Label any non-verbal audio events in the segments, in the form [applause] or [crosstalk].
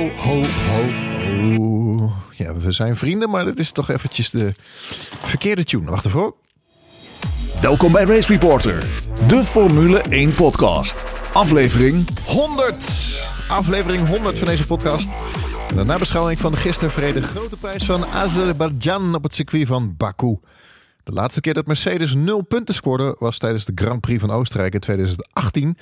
Ho, ho, ho, ho. Ja, we zijn vrienden, maar het is toch eventjes de verkeerde tune. Wacht even hoor. Welkom bij Race Reporter, de Formule 1 podcast. Aflevering 100! Aflevering 100 van deze podcast. En de nabeschouwing van de gisteren verreden grote prijs van Azerbeidzjan op het circuit van Baku. De laatste keer dat Mercedes 0 punten scoorde was tijdens de Grand Prix van Oostenrijk in 2018.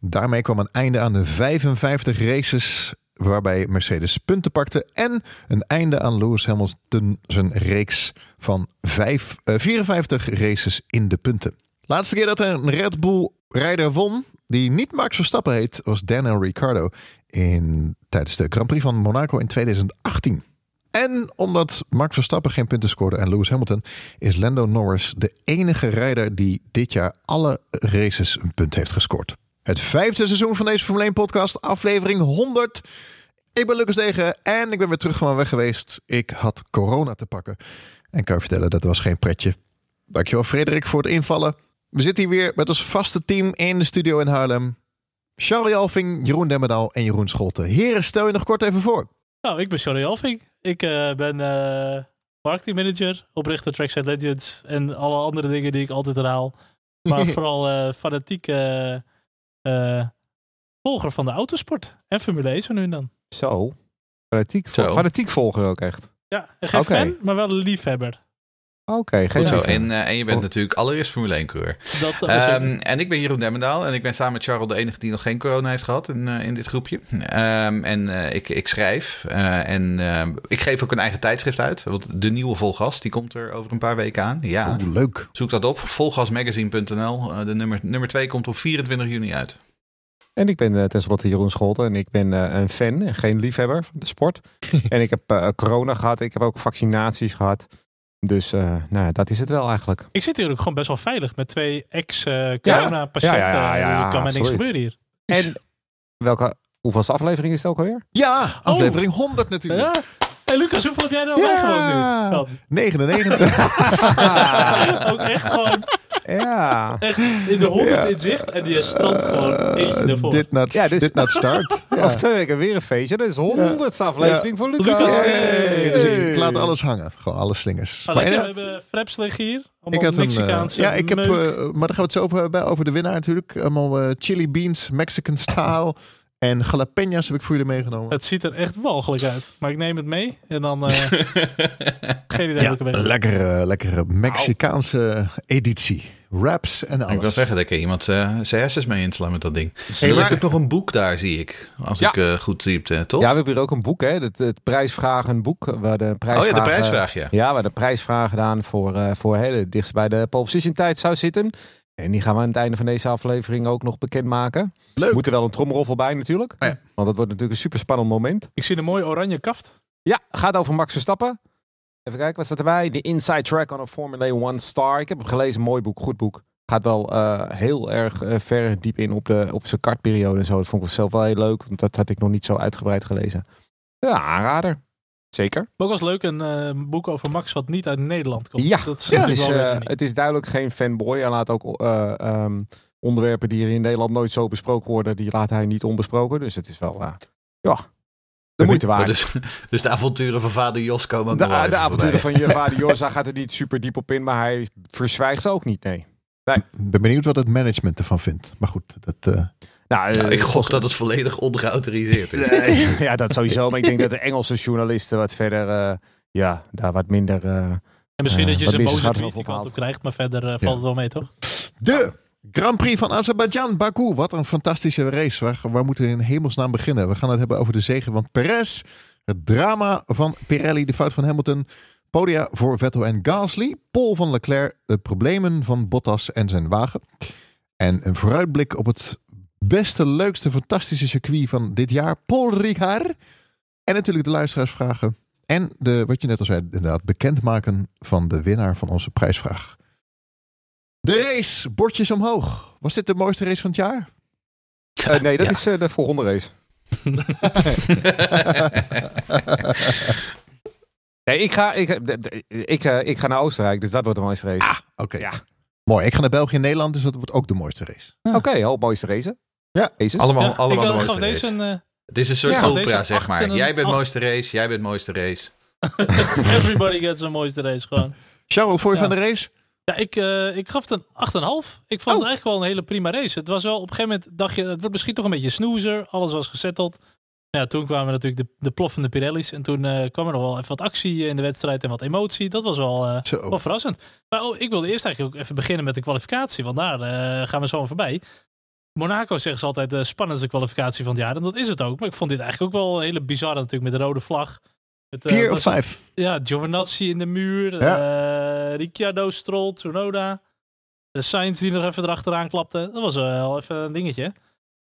Daarmee kwam een einde aan de 55 races waarbij Mercedes punten pakte en een einde aan Lewis Hamilton zijn reeks van vijf, eh, 54 races in de punten. Laatste keer dat een Red Bull rijder won die niet Max Verstappen heet, was Daniel Ricciardo in, tijdens de Grand Prix van Monaco in 2018. En omdat Max Verstappen geen punten scoorde en Lewis Hamilton, is Lando Norris de enige rijder die dit jaar alle races een punt heeft gescoord. Het vijfde seizoen van deze Formule 1 podcast, aflevering 100. Ik ben Lucas Degen en ik ben weer terug van weg geweest. Ik had corona te pakken. En kan je vertellen, dat was geen pretje. Dankjewel Frederik voor het invallen. We zitten hier weer met ons vaste team in de studio in Haarlem. Charlie Alving, Jeroen Demmerdaal en Jeroen Scholten. Heren, stel je nog kort even voor. Nou, ik ben Charlie Alving. Ik eh, ben eh marketingmanager, oprichter Trackside Legends en alle andere dingen die ik altijd herhaal. Maar [laughs] vooral eh fanatiek eh, volger van de autosport en Formule 1 zo nu en dan. Zo. Fanatiek, Zo. fanatiek volger ook echt. Ja, geen fan, maar wel een liefhebber. Oké, Goed zo. En, eh, en je bent natuurlijk allereerst Formule 1 coureur. Dat was Ehm, en ik ben Jeroen Demmendaal en ik ben samen met Charles de enige die nog geen corona heeft gehad in, eh, in dit groepje. Ehm, en eh, ik, ik schrijf eh, en ik geef ook een eigen tijdschrift uit. Want de nieuwe Volgas, die komt er over een paar weken aan. Ja, leuk. zoek dat op. Volgasmagazine.nl. Eh, de nummer, nummer 2 komt op 24 juni uit. En ik ben eh, tenslotte Jeroen Scholten en ik ben eh, een fan en geen liefhebber van de sport. [laughs] en ik heb eh, corona gehad, ik heb ook vaccinaties gehad. Dus eh, nou, ja, dat is het wel eigenlijk. Ik zit hier ook gewoon best wel veilig met twee ex-corona-patiënten. Ja, ja, ja, ja, dus er kan mij niks gebeuren hier. En welke, hoeveelste aflevering is het ook alweer? Ja, aflevering 100 natuurlijk. Ja. Hey Lucas, hoeveel heb jij nou bijgewoond nu? [laughs] Dan? 99. [laughs] ook echt gewoon Ja. [laughs] echt in de honderd Ja. in zicht en die strandt gewoon eentje ervoor. Dit not, Ja, dus- dit not start. [laughs] Ja. Over twee weken weer een feestje. Dat is de honderdste aflevering voor Lucas. Lucas, Hey, Hey. dus ik, ik laat alles hangen. Gewoon alle slingers. Ah, Maar lekker, we hebben Freps liggen hier. ik Allemaal had een, eh, Mexicaanse ja, ik heb, eh, maar daar gaan we het zo over hebben. Over de winnaar natuurlijk. Allemaal eh, chili beans, Mexican style. En jalapenos heb ik voor jullie meegenomen. Het ziet er echt walgelijk uit. Maar ik neem het mee en dan... eh [laughs] geen idee Ja, ben. lekkere, lekkere Mexicaanse editie. Wraps en alles. Ik wil zeggen, daar kan iemand eh, zijn hersens mee inslaan met dat ding. Hey, er ligt ook nog een boek daar, zie ik. Als Ja. ik eh, goed zie, eh, toch? Ja, we hebben hier ook een boek, hè? Het, het prijsvragen boek. Waar de oh ja, de prijsvraag, ja. Ja, waar de prijsvraag gedaan voor, eh voor hè, de dichtst bij de pole position tijd zou zitten. En die gaan we aan het einde van deze aflevering ook nog bekendmaken. Leuk. Moet er wel een tromroffel bij natuurlijk. Ja. Want dat wordt natuurlijk een super spannend moment. Ik zie een mooi oranje kaft. Ja, gaat over Max Verstappen. Even kijken, wat staat erbij? The Inside Track on a Formula 1 Star. Ik heb hem gelezen, mooi boek, goed boek. Gaat wel eh, heel erg eh, ver diep in op, de, op zijn kartperiode en zo. Dat vond ik zelf wel heel leuk, want dat had ik nog niet zo uitgebreid gelezen. Ja, aanrader. Zeker. Ook was leuk een eh, boek over Max wat niet uit Nederland komt. Ja, dat is het, is, eh, het is duidelijk geen fanboy. Hij laat ook eh, ehm, onderwerpen die er in Nederland nooit zo besproken worden, die laat hij niet onbesproken. Dus het is wel, ja, de moeite waard. dus, [laughs] dus de avonturen van vader Jos komen ook De, de avonturen van je [laughs] vader Josa gaat er niet super diep op in, maar hij verzwijgt ze ook niet, nee. Ik ben benieuwd wat het management ervan vindt. Maar goed, dat, eh, Nou, Nou, eh, ik gok dat het volledig ongeautoriseerd is. Nee, [laughs] ja, dat sowieso. Maar ik denk dat de Engelse journalisten wat verder, eh, ja, daar wat minder... eh, en misschien dat je ze een meer boze tweet die kant op krijgt. Maar verder valt het wel mee, toch? De Grand Prix van Azerbeidzjan, Baku. Wat een fantastische race. Waar, waar moeten we in hemelsnaam beginnen? We gaan het hebben over de zegen van Perez. Het drama van Pirelli, de fout van Hamilton. Podia voor Vettel en Gasly. Pol van Leclerc. De problemen van Bottas en zijn wagen. En een vooruitblik op het beste, leukste, fantastische circuit van dit jaar. Paul Ricard. En natuurlijk de luisteraarsvragen. En de, wat je net al zei, inderdaad, bekendmaken van de winnaar van onze prijsvraag. De race, bordjes omhoog. Was dit de mooiste race van het jaar? eh, nee, dat Ja. is eh, de volgende race. [laughs] Nee, ik ga, ik, ik, ik, eh, ik ga naar Oostenrijk, dus dat wordt de mooiste race. Ah, oké. Ja. Mooi. Ik ga naar België en Nederland, dus dat wordt ook de mooiste race. Oké, al mooiste race. Ja. Races. Allemaal, Ja, allemaal ik de eh, mooiste deze race. een Het is een soort Ja. opera, Deze zeg maar. een Jij bent acht. mooiste race, jij bent mooiste race. [laughs] Everybody gets een mooiste race gewoon. Charles, wat vond je Ja. van de race? Ja, ik, eh, ik gaf het een 8,5. Ik vond het eigenlijk wel een hele prima race. Het was wel op een gegeven moment, dacht je, het wordt misschien toch een beetje snoezer. Alles was gesetteld. Ja, toen kwamen natuurlijk de, de ploffende Pirelli's. En toen eh, kwam er nog wel even wat actie in de wedstrijd en wat emotie. Dat was wel, eh, wel verrassend. Maar oh, ik wilde eerst eigenlijk ook even beginnen met de kwalificatie. Want daar eh, gaan we zo aan voorbij. Monaco zeggen ze altijd de spannendste kwalificatie van het jaar. En dat is het ook. Maar ik vond dit eigenlijk ook wel een hele bizarre natuurlijk met de rode vlag. Het, eh, Vier of vijf? ja, Giovinazzi in de muur. eh Ricciardo, Stroll, Tsunoda. De Sainz die nog even erachteraan klapte. Dat was wel even een dingetje.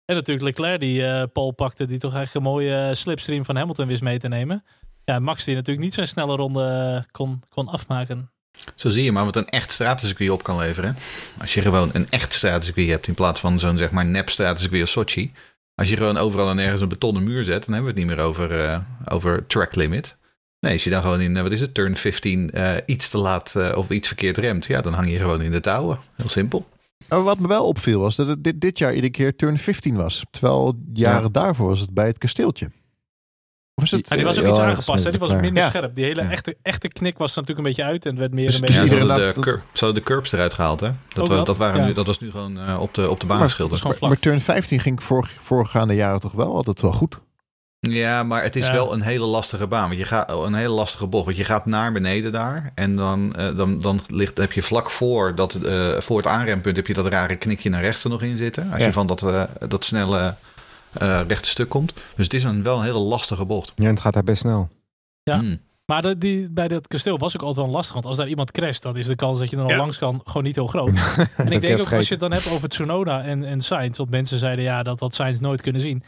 En natuurlijk Leclerc die eh Paul pakte. Die toch eigenlijk een mooie eh, slipstream van Hamilton wist mee te nemen. Ja, Max die natuurlijk niet zijn snelle ronde eh, kon, kon afmaken. Zo zie je maar wat een echt stratencircuit op kan leveren. Als je gewoon een echt stratencircuit hebt in plaats van zo'n zeg maar nep stratencircuit als Sochi. Als je gewoon overal en ergens een betonnen muur zet, dan hebben we het niet meer over, eh, over track limit. Nee, als je dan gewoon in, eh, wat is het, turn 15 eh, iets te laat of iets verkeerd remt, ja, dan hang je gewoon in de touwen. Heel simpel. Maar wat me wel opviel was dat het dit, dit jaar iedere keer turn 15 was. Terwijl jaren daarvoor was het bij het kasteeltje. Of is het, En die was ook eh, iets aangepast. Hè? Die was minder Ja. scherp. Die hele Ja. echte, echte knik was er natuurlijk een beetje uit. En het werd meer Dus een ja, beetje... Ja, ze, hadden de, dacht- cur- ze hadden de curbs eruit gehaald, hè? Dat, wa- dat? dat, waren Ja. nu, dat was nu gewoon eh, op de, op de baan Maar- geschilderd. Maar turn 15 ging vorig, voorgaande jaren toch wel altijd wel goed. Ja, maar het is Ja. wel een hele lastige baan. Want je gaat een hele lastige bocht. Want je gaat naar beneden daar. En dan, eh, dan, dan ligt, heb je vlak voor, dat, eh, voor het aanrempunt heb je dat rare knikje naar rechts er nog in zitten. Als Ja. je van dat, eh, dat snelle eh, rechte stuk komt. Dus het is een wel een hele lastige bocht. Ja, en het gaat daar best snel. Ja. Hmm. Maar de, die, bij dat kasteel was ook altijd wel lastig. Want als daar iemand crasht, dan is de kans dat je er nog Ja. langs kan gewoon niet heel [laughs] groot. en ik denk ook als je het dan hebt over Tsunoda en, en Sainz. Want mensen zeiden ja, dat dat Sainz nooit kunnen zien.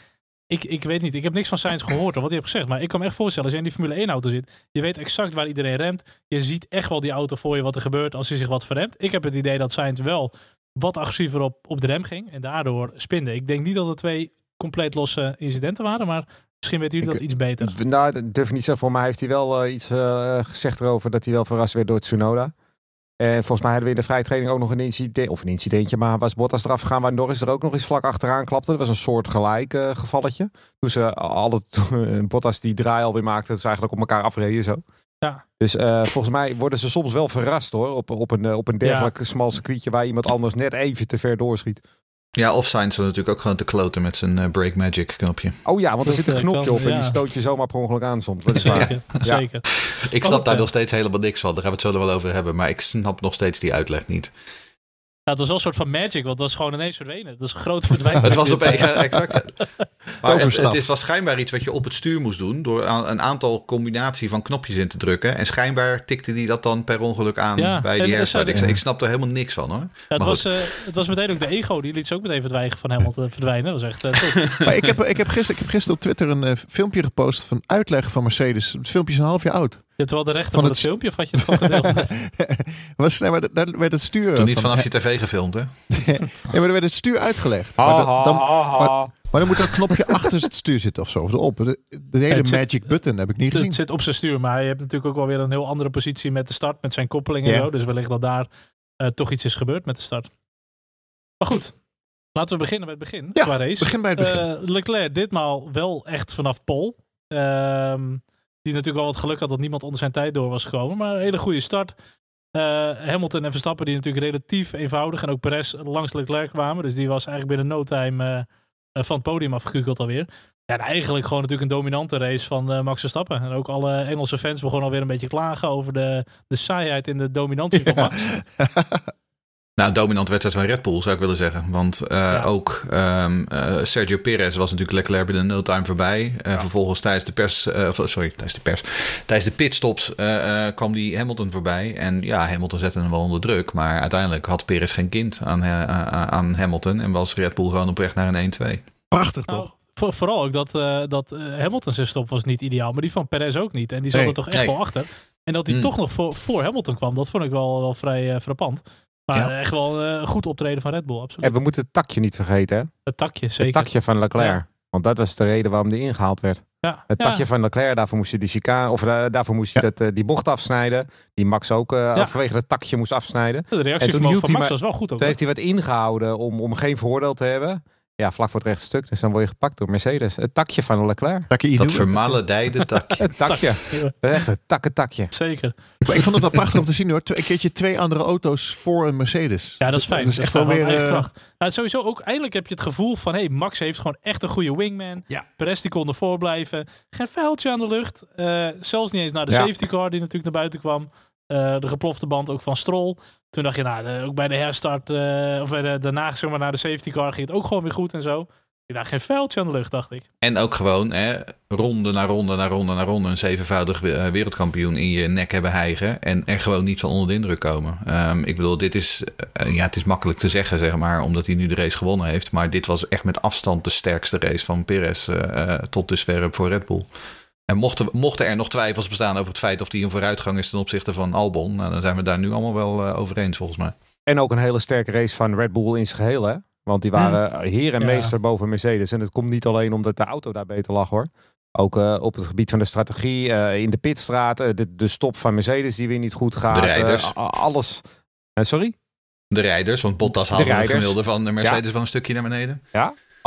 Ik, ik weet niet. Ik heb niks van Sainz gehoord, hoor, wat hij heeft gezegd. Maar ik kan me echt voorstellen, als je in die Formule 1 auto zit. Je weet exact waar iedereen remt. Je ziet echt wel die auto voor je wat er gebeurt als hij zich wat verremt. Ik heb het idee dat Sainz wel wat agressiever op, op de rem ging. En daardoor spinde. Ik denk niet dat het twee compleet losse incidenten waren. Maar misschien weten jullie Ik- dat iets beter. Nou, dat durf ik niet zeggen. Voor mij heeft hij wel eh, iets eh, gezegd erover dat hij wel verrast werd door Tsunoda. En volgens mij hadden we in de vrije training ook nog een incident, of een incidentje, maar was Bottas eraf gegaan waar Norris er ook nog eens vlak achteraan klapte. Dat was een soort gelijk eh, gevalletje. Toen ze alle, Bottas die draai alweer maakte, dus eigenlijk op elkaar afreden zo. Ja. Dus volgens mij worden ze soms wel verrast hoor, op, op, een, op een dergelijk smal circuitje waar iemand anders net even te ver doorschiet. Ja, of Sainz zat natuurlijk ook gewoon te kloten met zijn eh, Break Magic knopje. Oh ja, want er Dat, zit een eh, knopje kan- op en die stoot je zomaar per ongeluk aan soms. Dat is waar. [laughs] Zeker, zeker. Ik snap daar eh, nog steeds helemaal niks van. Daar gaan we het zo nog wel over hebben. Maar ik snap nog steeds die uitleg niet. Ja, het was wel een soort van magic, want het was gewoon ineens verdwenen. Dat is een grote verdwijning. Het was op [laughs] een, ja, exact. Maar het, het is wel schijnbaar iets wat je op het stuur moest doen. Door een aantal combinatie van knopjes in te drukken. En schijnbaar tikte die dat dan per ongeluk aan Ja, bij die herstart. Ik, ik snap er helemaal niks van hoor. Ja, het, Maar was, eh, het was meteen ook de ego, die liet ze ook meteen verdwijnen van Hamilton verdwijnen. Dat was echt eh, top. [laughs] Maar ik heb, ik, heb gisteren, ik heb gisteren op Twitter een eh, filmpje gepost van uitleg van Mercedes. Het filmpje is een half jaar oud. Je hebt wel de rechten Van van, het het filmpje, of had je het van gedeeld? [laughs] Was, nee, maar daar werd het stuur. Toen niet van- vanaf je tv gefilmd hè. [laughs] Ja, maar er werd het stuur uitgelegd. Maar, dan, dan, maar dan moet dat knopje [laughs] achter het stuur zitten of zo. Of erop. De, de hele zit- magic button heb ik niet gezien. het zit op zijn stuur, maar je hebt natuurlijk ook wel weer een heel andere positie met de start, met zijn koppeling en Ja. zo. Dus wellicht dat daar eh, toch iets is gebeurd met de start. Maar goed, laten we beginnen bij het begin Ja, qua race. begin bij het begin. Eh, Leclerc ditmaal wel echt vanaf Pol. Ehm, die natuurlijk wel wat geluk had dat niemand onder zijn tijd door was gekomen. Maar een hele goede start. Eh, Hamilton en Verstappen die natuurlijk relatief eenvoudig. En ook Perez langs Leclerc kwamen. Dus die was eigenlijk binnen no time eh, eh, van het podium afgekukeld alweer. Ja, en eigenlijk gewoon natuurlijk een dominante race van Max Verstappen. En ook alle Engelse fans begonnen alweer een beetje klagen over de, de saaiheid in de dominantie van Max. [laughs] Nou, dominant wedstrijd van Red Bull zou ik willen zeggen. Want eh, Ja. ook ehm, eh, Sergio Perez was natuurlijk Leclerc binnen no time voorbij. Eh, Vervolgens tijdens de pers, eh, sorry, tijdens de pers, tijdens de pitstops eh, eh, kwam die Hamilton voorbij. En ja, Hamilton zette hem wel onder druk. Maar uiteindelijk had Perez geen kind aan, eh, aan- aan Hamilton. En was Red Bull gewoon op weg naar een 1-2. Prachtig Nou, toch? voor- vooral ook dat, eh, dat Hamilton zijn stop was niet ideaal. Maar die van Perez ook niet. En die zat Nee, er toch echt nee. wel achter. En dat hij Mm. toch nog voor, voor Hamilton kwam. Dat vond ik wel, wel vrij frappant. Maar Ja. echt wel eh, een goed optreden van Red Bull, absoluut. En we moeten het takje niet vergeten, hè? Het takje, Het zeker. takje van Leclerc. Ja. Want dat was de reden waarom die ingehaald werd. Ja. Het Ja. takje van Leclerc, daarvoor moest je die chicane, of eh, daarvoor moest je Ja. dat, eh, die bocht afsnijden. Die Max ook eh, Ja. vanwege het takje moest afsnijden. De En toen van Max was wel goed ook. Toen heeft hij wat ingehouden om, om geen voordeel te hebben. Ja, vlak voor het rechte stuk. Dus dan word je gepakt door Mercedes. Het takje van Leclerc. Takje Dat vermaledijde [laughs] takje. Het takje. Echt een takkentakje. Zeker. Maar ik vond het wel prachtig om te zien hoor. Twee- Een keertje twee andere auto's voor een Mercedes. Ja, dat is fijn. Dat is echt wel weer... eigen eh, kracht. Nou, sowieso ook, eindelijk heb je het gevoel van, hey, Max heeft gewoon echt een goede wingman. Ja. Perez die kon ervoor blijven. Geen vuiltje aan de lucht. Eh, zelfs niet eens naar de Ja. safety car die natuurlijk naar buiten kwam. Eh, de geplofte band ook van Stroll. Toen dacht je, nou, ook bij de herstart, eh, of daarna zeg maar naar de safety car ging het ook gewoon weer goed en zo. Ik dacht, geen vuiltje aan de lucht, dacht ik. En ook gewoon hè, ronde na ronde na ronde na ronde een zevenvoudig eh, wereldkampioen in je nek hebben hijgen. En er gewoon niet van onder de indruk komen. Ehm, ik bedoel, dit is, ja, het is makkelijk te zeggen, zeg maar, omdat hij nu de race gewonnen heeft. Maar dit was echt met afstand de sterkste race van Perez tot dusver voor Red Bull. En mochten, mochten er nog twijfels bestaan over het feit of hij een vooruitgang is ten opzichte van Albon, nou, dan zijn we daar nu allemaal wel eh, over eens volgens mij. En ook een hele sterke race van Red Bull in zijn geheel, hè? Want die waren heer en Ja. meester boven Mercedes. En het komt niet alleen omdat de auto daar beter lag, hoor. Ook eh, op het gebied van de strategie, eh, in de pitstraat, de, de stop van Mercedes die weer niet goed gaat. De rijders. alles. Sorry? De rijders, want Bottas haalde rijders. gemiddelde van de Mercedes wel een stukje naar beneden.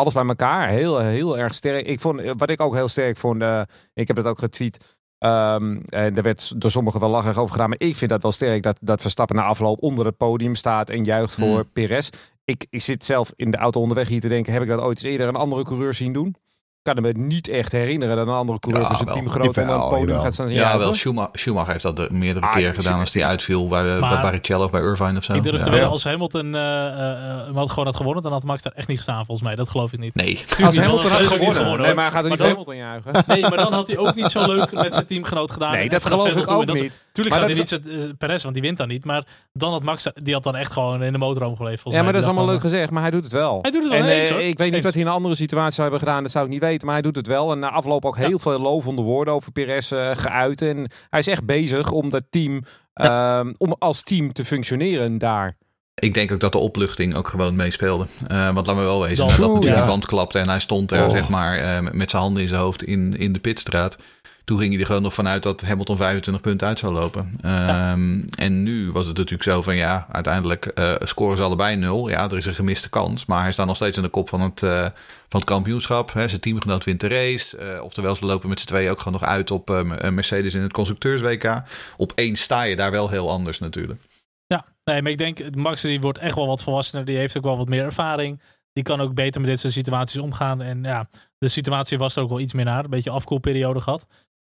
Alles bij elkaar. Heel, heel erg sterk. Ik vond, eh, wat ik ook heel sterk vond, eh, ik heb het ook getweet. ehm, en er werd door sommigen wel lachig over gedaan. Maar ik vind dat wel sterk dat, dat Verstappen na afloop onder het podium staat en juicht voor Hmm. Perez. Ik, ik zit zelf in de auto onderweg hier te denken, heb ik dat ooit eens eerder een andere coureur zien doen? Ik kan me niet echt herinneren dat een andere coureur Ja, wel. teamgenoten onder Jawel, het podium jawel. gaat staan. Ja, wel. Schumacher, Schumacher heeft dat er meerdere Ah, keren gedaan als die uitviel bij, bij Maar- Barrichello of bij Irvine of zo. ik durf Ja. te wedden, als Hamilton eh, eh, eh, had gewoon had gewonnen, dan had Max daar echt niet gestaan volgens mij. Dat geloof ik niet. Nee, Tuurlijk Als niet, Hamilton had gewonnen. Nee, maar hij gaat er niet Maar dan- Hamilton juichen. [laughs] Nee, maar dan had hij ook niet zo leuk met zijn teamgenoot gedaan. Nee, dat geloof ik ook niet. Tuurlijk Maar gaat hij niet zijn, eh, Perez, want die wint dan niet. Maar dan had Max, die had dan echt gewoon in de motorhome geleefd. volgens Ja, maar mij. dat is allemaal leuk gezegd, maar hij doet het wel. Hij doet het wel, eh, ik weet niet wat hij in een andere situatie zou hebben gedaan, dat zou ik niet weten. Maar hij doet het wel. En na afloop ook heel veel lovende woorden over Perez eh, geuit. En hij is echt bezig om dat team, ehm, om als team te functioneren daar. ik denk ook dat de opluchting ook gewoon meespeelde. Eh, want laten we wel wezen, Dat- Oeh, natuurlijk ja. die band klapte en hij stond er Oh. zeg maar eh, met- met zijn handen in zijn hoofd in, in de pitstraat. Toen ging hij er gewoon nog vanuit dat Hamilton 25 punten uit zou lopen. Ehm, En nu was het natuurlijk zo van ja, uiteindelijk eh, scoren ze allebei nul. Ja, er is een gemiste kans. Maar hij staat nog steeds in de kop van het, eh, van het kampioenschap. Hè. Zijn teamgenoot wint de race. Eh, oftewel, ze lopen met z'n tweeën ook gewoon nog uit op eh, Mercedes in het constructeurs-WK. Op één sta je daar wel heel anders natuurlijk. Ja, nee, maar ik denk, Max die wordt echt wel wat volwassener. Die heeft ook wel wat meer ervaring. Die kan ook beter met dit soort situaties omgaan. En ja, de situatie was er ook wel iets meer naar. Een beetje afkoelperiode gehad.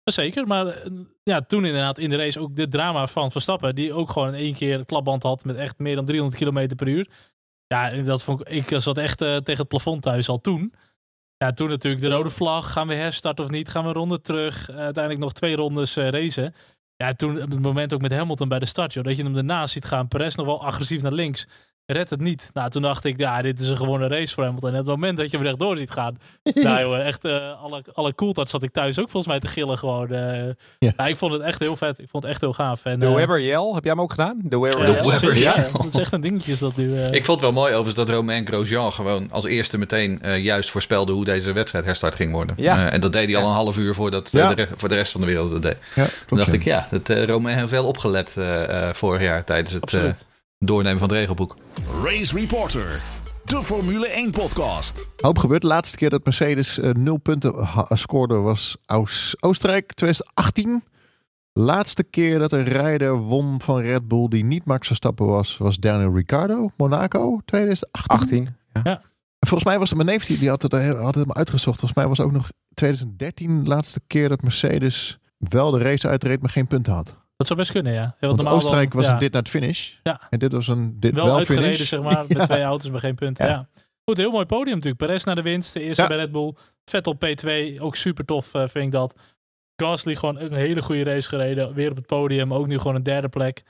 Zeker, maar eh, ja, toen inderdaad in de race ook de drama van Verstappen. Die ook gewoon in één keer klapband had met echt meer dan 300 km per uur. Ja, dat vond ik, ik zat echt eh, tegen het plafond thuis al toen. Ja, toen natuurlijk de rode vlag. Gaan we herstarten of niet? Gaan we een ronde terug? Eh, uiteindelijk nog twee rondes eh, racen. Ja, toen op het moment ook met Hamilton bij de start, joh, dat je hem ernaast ziet gaan. Perez nog wel agressief naar links. Redt het niet. Nou, toen dacht ik, ja, dit is een gewone race voor Hamilton. En het moment dat je hem rechtdoor ziet gaan. [laughs] nou, echt eh, alle, alle cooltad zat ik thuis ook volgens mij te gillen gewoon. eh. Ja. Ja, ik vond het echt heel vet. Ik vond het echt heel gaaf. En, De eh, Webber Yell, heb jij hem ook gedaan? De Webber ja, De ja, dat is echt een dingetje is dat nu. eh. Ik vond het wel mooi overigens dat Romain Grosjean gewoon als eerste meteen eh, juist voorspelde hoe deze wedstrijd herstart ging worden. Ja. Eh, en dat deed hij al een half uur voordat eh, Ja. de, re- voor de rest van de wereld dat deed. Ja, Toen dacht ik, ja, dat, eh Romain heeft wel opgelet eh, eh, vorig jaar tijdens het eh, Absoluut. Doornemen van het regelboek. Race Reporter, de Formule 1 podcast. Hoop gebeurd. De laatste keer dat Mercedes eh, nul punten scoorde was Oostenrijk 2018. Laatste keer dat een rijder won van Red Bull die niet Max Verstappen was, was Daniel Ricciardo, Monaco 2018. 18. Ja. En Volgens mij was het mijn neef die, die had, het, had het me uitgezocht. Volgens mij was ook nog 2013 de laatste keer dat Mercedes wel de race uitreed, maar geen punten had. Dat zou best kunnen, ja. want Oostenrijk dan- was ja. een dit naar het finish. Ja. En dit was een dit wel, wel, uitgereden, finish. zeg maar. Met [laughs] twee auto's, maar geen punten. Ja. Goed, heel mooi podium natuurlijk. Perez naar de winst. De eerste bij Red Bull. Vettel P2. Ook super tof, eh, vind ik dat. Gasly gewoon een hele goede race gereden. Weer op het podium. Ook nu gewoon een derde plek.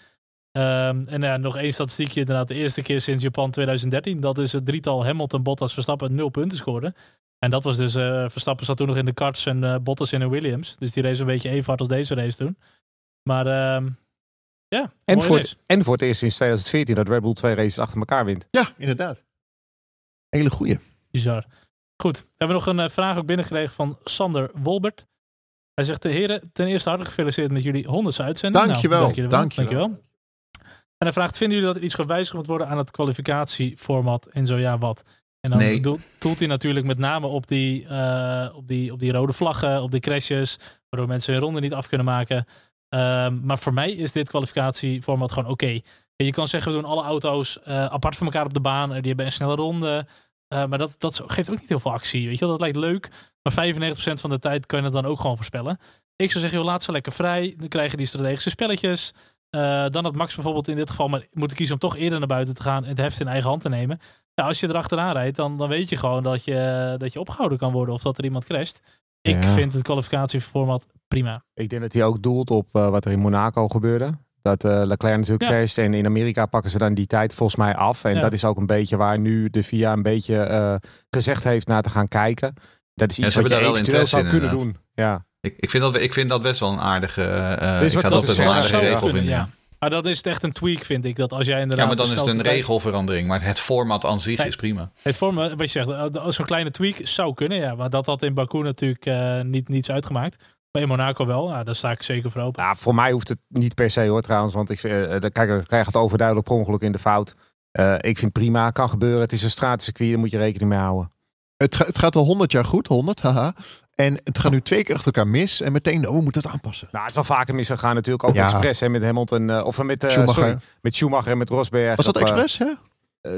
Ehm, en ja, nog één statistiekje. Inderdaad, de eerste keer sinds Japan 2013. Dat is het drietal Hamilton, Bottas, Verstappen nul punten scoorde. En dat was dus, eh, Verstappen zat toen nog in de karts en eh, Bottas in een Williams. Dus die race een beetje even hard als deze race toen. Maar ehm, ja, En, voor het, en voor het eerst sinds 2014 dat Red Bull twee races achter elkaar wint. Ja, inderdaad. Hele goeie. Bizar. Goed, we hebben nog een eh, vraag ook binnengekregen van Sander Wolbert. Hij zegt, de heren, ten eerste hartelijk gefeliciteerd met jullie honderdste uitzending. Dankjewel, Nou, dank jullie wel. dankjewel. Dankjewel. En hij vraagt, vinden jullie dat er iets gewijzigd moet worden aan het kwalificatieformat? En zo ja, wat? En dan Nee. doel- doelt hij natuurlijk met name op die, eh, op, die, op die rode vlaggen, op die crashes, waardoor mensen hun ronde niet af kunnen maken. Ehm, maar voor mij is dit kwalificatieformat gewoon oké. Je kan zeggen, we doen alle auto's eh, apart van elkaar op de baan. Eh, die hebben een snelle ronde. Eh, maar dat, dat geeft ook niet heel veel actie. Weet je wel? Dat lijkt leuk. Maar 95% van de tijd kan je het dan ook gewoon voorspellen. Ik zou zeggen, joh, laat ze lekker vrij. Dan krijgen die strategische spelletjes. Dan had Max bijvoorbeeld in dit geval maar moeten kiezen om toch eerder naar buiten te gaan en het heft in eigen hand te nemen. Als je erachteraan rijdt, dan, dan weet je gewoon dat je, dat je opgehouden kan worden of dat er iemand crasht. Ik Ja. vind het kwalificatieformat prima. Ik denk dat hij ook doelt op eh, wat er in Monaco gebeurde. Dat eh Leclerc natuurlijk Ja. crasht. En in Amerika pakken ze dan die tijd volgens mij af. En Ja. dat is ook een beetje waar nu de VIA een beetje eh, gezegd heeft naar te gaan kijken. Dat is iets wat je hebben daar wel eventueel zou in, kunnen inderdaad. doen. Ja. Ik, ik, vind dat, ik vind dat best wel een aardige. eh is ik zou dat best wel een aardige regel vinden. ja. Maar dat is echt een tweak, vind ik. Dat als jij inderdaad. Ja, maar dan is het een tijd- regelverandering. Maar het format aan zich Nee. is prima. Het format, wat je zegt, eh, als zo'n kleine tweak zou kunnen, ja. Maar dat had in Baku natuurlijk eh, niet, niets uitgemaakt. Maar in Monaco wel, ja, daar sta ik zeker voor open. Nou, voor mij hoeft het niet per se hoor trouwens. Want ik vind, eh, kijk, dan krijg het overduidelijk per ongeluk in de fout. Eh, ik vind prima, kan gebeuren. Het is een straatcircuit, daar moet je rekening mee houden. Het, ga- het gaat al 100 jaar goed, 100, haha. En het gaat nu twee keer achter elkaar mis. En meteen, oh, we moeten het aanpassen. Nou, het is wel vaker misgegaan natuurlijk. Ook Ja. expres hè, met Hamilton. eh, of met, eh, Schumacher. sorry, met Schumacher en met Rosberg. Was dat op, eh, expres, hè? eh,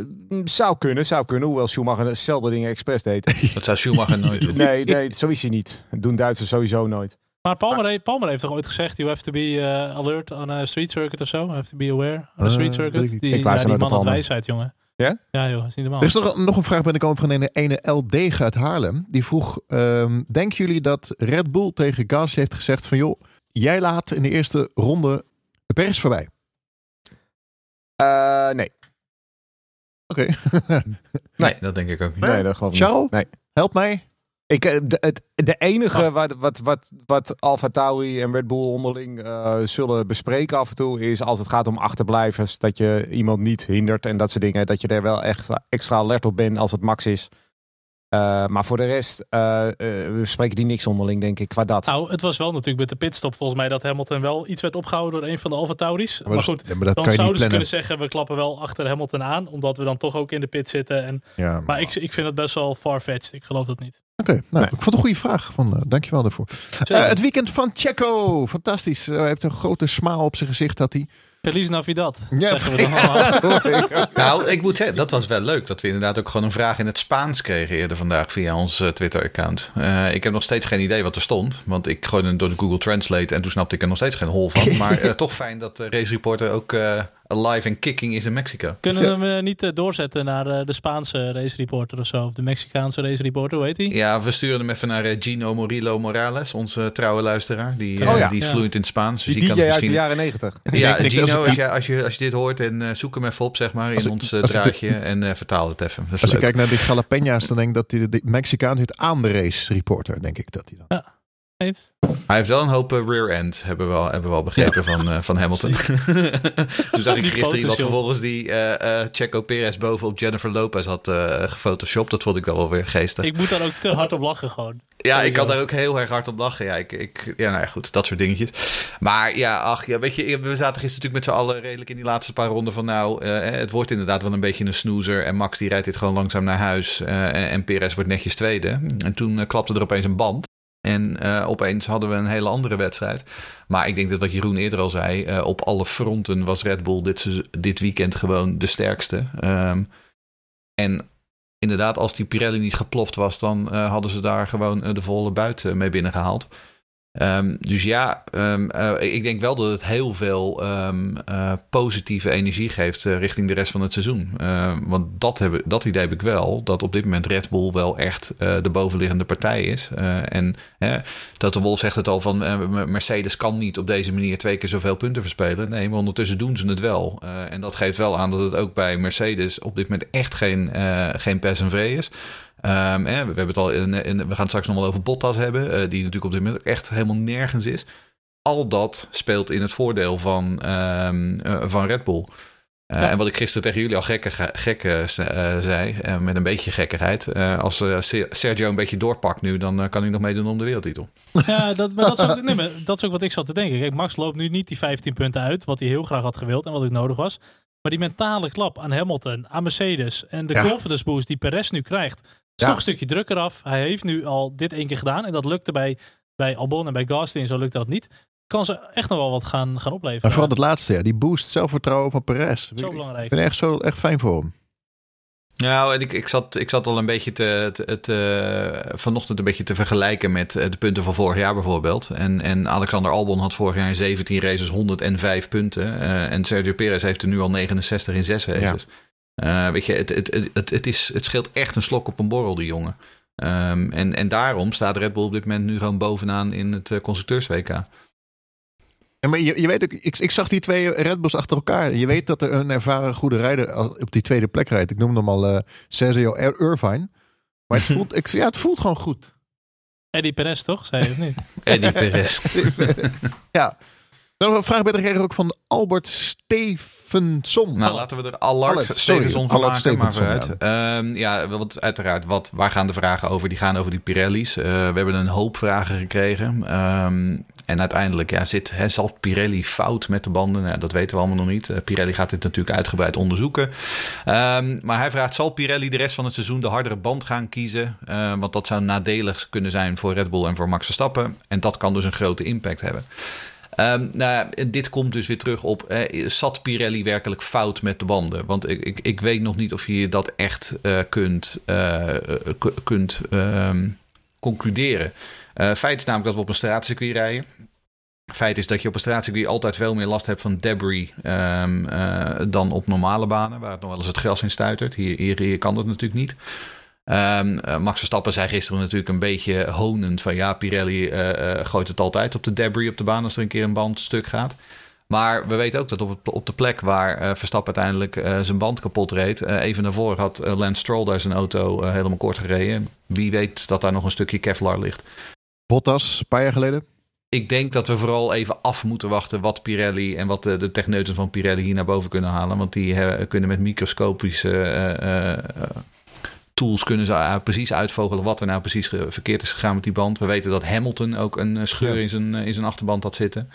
zou kunnen, zou kunnen. Hoewel Schumacher hetzelfde dingen expres deed. [laughs] Dat zou Schumacher nooit doen. nee, nee, zo is hij niet. Dat doen Duitsers sowieso nooit. Maar Palmer, he- Palmer heeft toch ooit gezegd: You have to be eh, alert on a street circuit of zo? You have to be aware on a Eh, street circuit. ik niet. Die, Ik ja, die man had wijsheid, jongen. Ja? Ja, joh, dat is niet normaal. Er is nog, nog een vraag binnenkomen van een ene LD uit Haarlem. Die vroeg, ehm, denken jullie dat Red Bull tegen Gasly heeft gezegd van... joh, jij laat in de eerste ronde de pers voorbij. Eh, nee. Oké. [laughs] Nee, dat denk ik ook niet. nee, dat geloof ik Charles? niet. Nee. Help mij. Ik, eh, de, het, de enige wat, wat, wat, wat Alfa Tauri en Red Bull onderling eh, zullen bespreken af en toe is als het gaat om achterblijvers, dat je iemand niet hindert en dat soort dingen. Dat je er wel echt extra alert op bent als het max is. Eh, maar voor de rest uh, uh, we spreken die niks onderling, denk ik, qua dat. Nou, het was wel natuurlijk met de pitstop volgens mij dat Hamilton wel iets werd opgehouden door een van de Alfa Tauris. Maar, goed, ja, maar dat dan je zouden ze kunnen zeggen, we klappen wel achter Hamilton aan, omdat we dan toch ook in de pit zitten. En, Ja, maar ik, ik vind het best wel far-fetched. Ik geloof dat niet. Oké, nou, Nee. ik vond het een goede vraag. Van, eh, dankjewel daarvoor. Het weekend van Checo. Fantastisch. Hij heeft een grote smaal op zijn gezicht. Had hij. Feliz Navidad, Ja. zeggen we [laughs] dan allemaal. [laughs] Nou, ik moet zeggen, dat was wel leuk. Dat we inderdaad ook gewoon een vraag in het Spaans kregen eerder vandaag via ons eh, Twitter-account. Eh, ik heb nog steeds geen idee wat er stond. Want ik gooide het door de Google Translate en toen snapte ik er nog steeds geen hol van. [laughs] Maar eh, toch fijn dat de Race Reporter ook eh, alive en kicking is in Mexico. Kunnen we hem eh, niet eh, doorzetten naar eh, de Spaanse race reporter of zo? Of de Mexicaanse race reporter, hoe heet die? Ja, we sturen hem even naar Gino Morillo Morales, onze trouwe luisteraar. Die, Oh ja. die is Ja. vloeiend in het Spaans. Dus Die die, DJ kan het uit de misschien... jaren negentig. Ja, [laughs] Ik denk- ik- Gino, als- als je, als, je, als je dit hoort, en eh, zoek hem even op, zeg maar, in ik- ons draadje en eh, vertaal het even. Als je kijkt naar die jalapeña's, dan denk ik dat hij de, de Mexicaan zit aan de race reporter. Denk ik dat hij dan. Hij heeft wel een hoop eh, rear end, hebben we al, hebben we al begrepen van, eh, van Hamilton. [laughs] [laughs] Toen zag ik gisteren iemand vervolgens die eh eh Checo Perez bovenop Jennifer Lopez had eh gefotoshopt. Dat vond ik wel wel weer geestig. Ik moet daar ook te hard op lachen gewoon. ja, ik kan daar ook heel erg hard op lachen. Ja, ik, ik, ja nou ja, goed, dat soort dingetjes. Maar ja, ach, ja, weet je, we zaten gisteren natuurlijk met z'n allen redelijk in die laatste paar ronden van nou, eh, het wordt inderdaad wel een beetje een snoezer. En Max die rijdt dit gewoon langzaam naar huis. eh, en, en Perez wordt netjes tweede. En toen klapte er opeens een band. En eh, opeens hadden we een hele andere wedstrijd. Maar ik denk dat wat Jeroen eerder al zei, eh, op alle fronten was Red Bull dit, dit weekend gewoon de sterkste. Ehm, en inderdaad, als die Pirelli niet geploft was, dan eh, hadden ze daar gewoon de volle buit eh, mee binnengehaald. Ehm, dus ja, ehm, eh, ik denk wel dat het heel veel ehm, eh, positieve energie geeft eh, richting de rest van het seizoen. Want dat, hebben, dat idee heb ik wel, dat op dit moment Red Bull wel echt de bovenliggende partij is. En eh, Toto Wolff zegt het al van Mercedes kan niet op deze manier twee keer zoveel punten verspelen. Nee, maar ondertussen doen ze het wel. En dat geeft wel aan dat het ook bij Mercedes op dit moment echt geen, geen vree is. Ehm, eh, we, hebben het al in, in- we gaan het straks nog wel over Bottas hebben, eh, die natuurlijk op dit moment echt helemaal nergens is. Al dat speelt in het voordeel van, ehm, eh, van Red Bull. Eh, Ja. En wat ik gisteren tegen jullie al gekke, gekke zei, met een beetje gekkigheid. als Se- Sergio een beetje doorpakt nu, dan kan hij nog meedoen om de wereldtitel. Ja, dat, maar dat, is ook, [laughs] nee, maar dat is ook wat ik zat te denken. Kijk, Max loopt nu niet die 15 punten uit, wat hij heel graag had gewild en wat ook nodig was. Maar die mentale klap aan Hamilton, aan Mercedes en de Ja. confidence boost die Perez nu krijgt, is Ja. toch een stukje drukker af. Hij heeft nu al dit één keer gedaan en dat lukte bij, bij Albon en bij Gasly en zo lukte dat niet. Kan ze echt nog wel wat gaan, gaan opleveren. Maar vooral het laatste, ja, die boost zelfvertrouwen van Perez. Zo Ik belangrijk. vind het echt, zo, echt fijn voor hem. Nou, en ik, ik, zat, ik zat al een beetje te, te, te- vanochtend een beetje te vergelijken met eh, de punten van vorig jaar bijvoorbeeld. En, en Alexander Albon had vorig jaar in 17 races 105 punten. eh, en Sergio Perez heeft er nu al 69 in 6 races. Eh, weet je, het, het, het, het, het, is, het scheelt echt een slok op een borrel, die jongen. Ehm, en, en daarom staat Red Bull op dit moment nu gewoon bovenaan in het constructeurs-WK. Ja, maar je, je weet ook, ik, ik zag die twee Red Bulls achter elkaar. Je weet dat er een ervaren goede rijder op die tweede plek rijdt. Ik noemde hem al eh Sergio Ir- Irvine. Maar het [laughs] voelt, ik, ja, het voelt gewoon goed. Eddie Perez toch, zei je of niet? [laughs] [laughs] Eddie Perez. ja. Dan nog een vraag binnen gekregen ook van Albert Stevenson. Nou, laten we er Allard Stevenson van Allard maken, maar vooruit. Ja, ja want uiteraard, wat, waar gaan de vragen over? Die gaan over die Pirelli's. Eh, we hebben een hoop vragen gekregen. Ehm, en uiteindelijk ja, zit, hè, zal Pirelli fout met de banden? Nou, dat weten we allemaal nog niet. Eh, Pirelli gaat dit natuurlijk uitgebreid onderzoeken. Ehm, maar hij vraagt, zal Pirelli de rest van het seizoen de hardere band gaan kiezen? Eh, want dat zou nadelig kunnen zijn voor Red Bull en voor Max Verstappen. En dat kan dus een grote impact hebben. Ehm, nou, dit komt dus weer terug op, eh, zat Pirelli werkelijk fout met de banden? Want ik, ik, ik weet nog niet of je dat echt eh, kunt, kunt ehm, concluderen. Eh, feit is namelijk dat we op een straatcircuit rijden. Feit is dat je op een straatcircuit altijd veel meer last hebt van debris ehm, eh, dan op normale banen, waar het nog wel eens het gras in stuitert. Hier, hier, hier kan dat natuurlijk niet. Ehm, eh, Max Verstappen zei gisteren natuurlijk een beetje honend van ja, Pirelli gooit het altijd op de debris op de baan als er een keer een band stuk gaat. Maar we weten ook dat op, het- op de plek waar Verstappen uiteindelijk zijn band kapot reed, even daarvoor had Lance Stroll daar zijn auto helemaal kort gereden. Wie weet dat daar nog een stukje Kevlar ligt. Bottas, een paar jaar geleden. Ik denk dat we vooral even af moeten wachten wat Pirelli en wat de, de techneuten van Pirelli hier naar boven kunnen halen. Want die eh, kunnen met microscopische eh, eh, tools kunnen ze precies uitvogelen wat er nou precies verkeerd is gegaan met die band. We weten dat Hamilton ook een scheur in, zijn, in zijn achterband had zitten.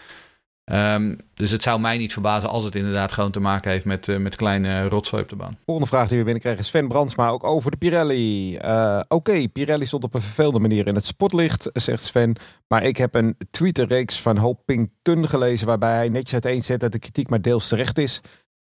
Ehm, dus het zou mij niet verbazen als het inderdaad gewoon te maken heeft met, eh, met kleine rotzooi op de baan. Volgende vraag die we binnenkregen is Sven Brandsma, ook over de Pirelli. Eh, Oké, Pirelli stond op een vervelende manier in het spotlicht, zegt Sven. Maar ik heb een Twitter-reeks van Hopington gelezen... waarbij hij netjes uiteenzet dat de kritiek maar deels terecht is.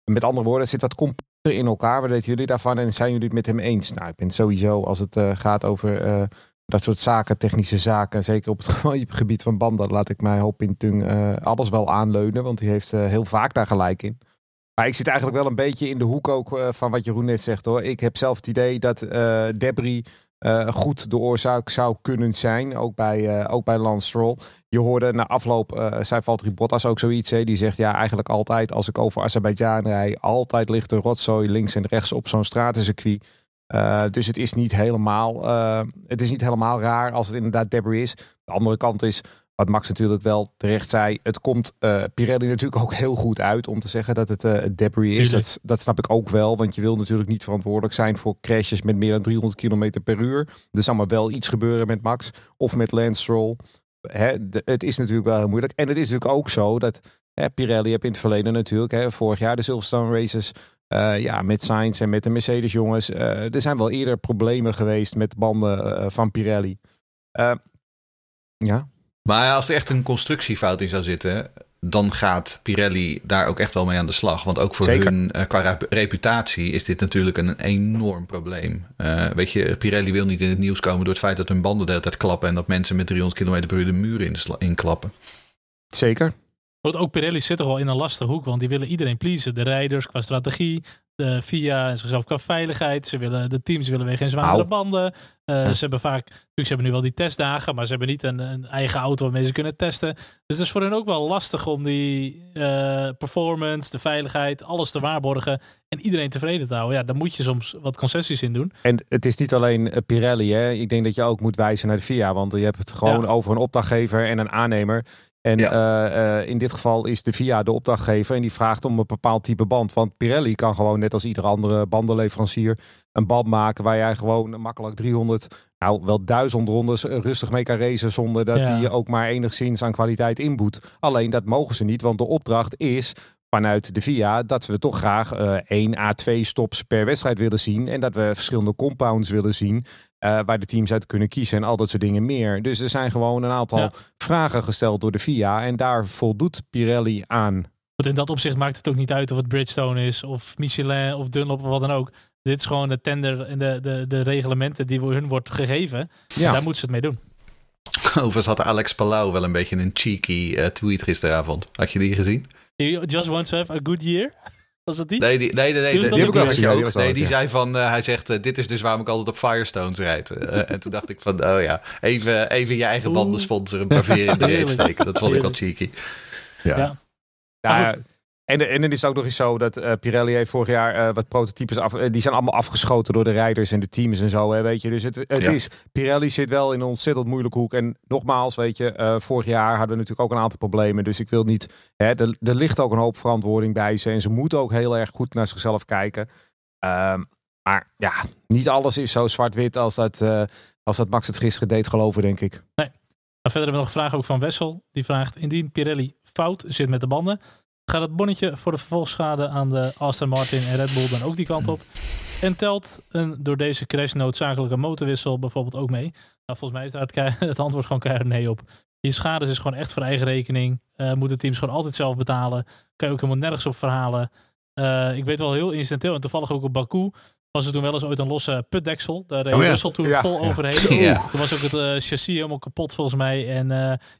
Met andere woorden, het zit wat compacter in elkaar. Wat weten jullie daarvan en zijn jullie het met hem eens? Nou, ik ben sowieso, als het eh, gaat over dat soort zaken, technische zaken... zeker op het [laughs] gebied van banden, laat ik mij Hopington eh alles wel aanleunen. Want die heeft eh, heel vaak daar gelijk in. Maar ik zit eigenlijk wel een beetje in de hoek ook eh, van wat Jeroen net zegt hoor. Ik heb zelf het idee dat debris goed de oorzaak zou kunnen zijn. Ook bij, ook bij Lance Stroll. Je hoorde na afloop, zei Valtteri Bottas ook zoiets. Hè, die zegt ja eigenlijk altijd als ik over Azerbeidzjan rij. Altijd ligt er rotzooi links en rechts op zo'n stratencircuit. Eh, dus het is, niet helemaal, eh, het is niet helemaal raar als het inderdaad debris is. De andere kant is, wat Max natuurlijk wel terecht zei. Het komt eh, Pirelli natuurlijk ook heel goed uit om te zeggen dat het debris is. Dat, dat snap ik ook wel. Want je wil natuurlijk niet verantwoordelijk zijn voor crashes met meer dan 300 km per uur. Er zal maar wel iets gebeuren met Max of met Lance Stroll. Hè, de- het is natuurlijk wel heel moeilijk. En het is natuurlijk ook zo dat hè, Pirelli heb in het verleden natuurlijk, hè, vorig jaar de Silverstone Races. Eh, ja, met Sainz en met de Mercedes jongens. eh, er zijn wel eerder problemen geweest met banden eh, van Pirelli. Ja, Maar als er echt een constructiefout in zou zitten, dan gaat Pirelli daar ook echt wel mee aan de slag. Want ook voor Zeker. hun qua rep- reputatie is dit natuurlijk een enorm probleem. Weet je, Pirelli wil niet in het nieuws komen door het feit dat hun banden de hele tijd klappen en dat mensen met 300 km per uur de in sla- inklappen. zeker. Want ook Pirelli zit toch wel in een lastige hoek, want die willen iedereen pleasen. De rijders qua strategie, de FIA en zichzelf qua veiligheid. Ze willen, de teams willen weer geen zware banden. Eh, Ja. Ze hebben vaak, natuurlijk, ze hebben nu wel die testdagen, maar ze hebben niet een, een eigen auto waarmee ze kunnen testen. Dus het is voor hen ook wel lastig om die eh, performance, de veiligheid, alles te waarborgen en iedereen tevreden te houden. Ja, daar moet je soms wat concessies in doen. En het is niet alleen eh, Pirelli. Hè. Ik denk dat je ook moet wijzen naar de FIA. Want je hebt het gewoon Ja. over een opdrachtgever en een aannemer. En Ja. eh, eh, in dit geval is de FIA de opdrachtgever. En die vraagt om een bepaald type band. Want Pirelli kan gewoon net als iedere andere bandenleverancier een band maken waar jij gewoon makkelijk 300, nou wel 1000 rondes rustig mee kan racen zonder dat Ja. die je ook maar enigszins aan kwaliteit inboet. Alleen dat mogen ze niet, want de opdracht is vanuit de VIA dat we toch graag eh 1 à 2 stops per wedstrijd willen zien. En dat we verschillende compounds willen zien. Eh, waar de teams uit kunnen kiezen en al dat soort dingen meer. Dus er zijn gewoon een aantal Ja. vragen gesteld door de VIA. En daar voldoet Pirelli aan. Want in dat opzicht maakt het ook niet uit of het Bridgestone is, of Michelin, of Dunlop, of wat dan ook. Dit is gewoon de tender en de, de, de reglementen die hun wordt gegeven. En Ja. daar moeten ze het mee doen. Overigens had Alex Palau wel een beetje een cheeky eh, tweet gisteravond. Had je die gezien? You just want to have a good year? Was dat die? Nee, die, nee, nee, nee, Die was die, dat die ook had gezien, ook. nee, die ja. zei van, eh, hij zegt, eh, dit is dus waarom ik altijd op Firestones rijd. Eh, en toen dacht ik van, oh ja, even, even je eigen Oeh. banden sponsoren, een paar in de [laughs] reet steken. Dat vond ik wel cheeky. Ja. Ja. En, en dan is het ook nog eens zo dat eh, Pirelli heeft vorig jaar eh, wat prototypes af. eh, die zijn allemaal afgeschoten door de rijders en de teams en zo. Hè, weet je. Dus het, het Ja. is. Pirelli zit wel in een ontzettend moeilijke hoek. En nogmaals, weet je, eh, vorig jaar hadden we natuurlijk ook een aantal problemen. Dus ik wil niet. Hè, er, er ligt ook een hoop verantwoording bij ze. En ze moeten ook heel erg goed naar zichzelf kijken. Ehm, maar ja, niet alles is zo zwart-wit als dat, eh, als dat Max het gisteren deed geloven, denk ik. Maar verder hebben we nog een vraag ook van Wessel. Die vraagt, indien Pirelli fout zit met de banden, gaat het bonnetje voor de vervolgschade aan de Aston Martin en Red Bull dan ook die kant op? En telt een door deze crash noodzakelijke motorwissel bijvoorbeeld ook mee? Nou, volgens mij is daar [laughs] het, antwoord gewoon keihard nee op. Die schades is gewoon echt voor eigen rekening. Eh moeten teams gewoon altijd zelf betalen. Kan je ook helemaal nergens op verhalen. Eh, ik weet wel heel incidenteel en toevallig ook op Baku was er toen wel eens ooit een losse putdeksel. Daar reed Oh ja. Russell toen Ja, vol ja. overheen. Ja. Toen was ook het eh, chassis helemaal kapot volgens mij. En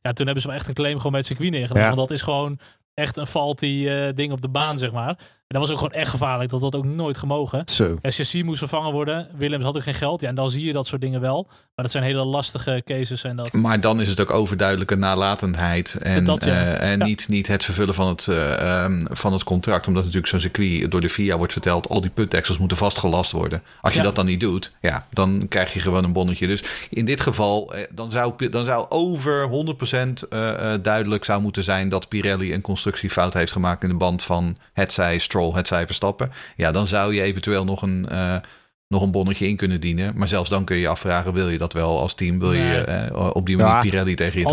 ja, toen hebben ze wel echt een claim gewoon het circuit neergelegd. Ja. Want dat is gewoon echt een faulty eh, ding op de baan, zeg maar. En dat was ook gewoon echt gevaarlijk. Dat had ook nooit gemogen. Zo. Chassis moest vervangen worden. Willems had ook geen geld. Ja, en dan zie je dat soort dingen wel. Maar dat zijn hele lastige cases. En dat... Maar dan is het ook overduidelijke nalatendheid. En, Dat, ja. eh, en Ja. niet, niet het vervullen van het, eh, ehm, van het contract. Omdat natuurlijk zo'n circuit door de FIA wordt verteld. Al die putdeksels moeten vastgelast worden. Als je Ja. dat dan niet doet, ja, dan krijg je gewoon een bonnetje. Dus in dit geval, eh, dan, zou, dan zou over 100% eh, eh, duidelijk zou moeten zijn dat Pirelli een constructiefout heeft gemaakt in de band van het zij Stroll, het zij Verstappen. Ja, dan zou je eventueel nog een, eh, nog een bonnetje in kunnen dienen. Maar zelfs dan kun je je afvragen, wil je dat wel als team? Wil je Nee. eh, op die manier Ja, Pirelli tegen je.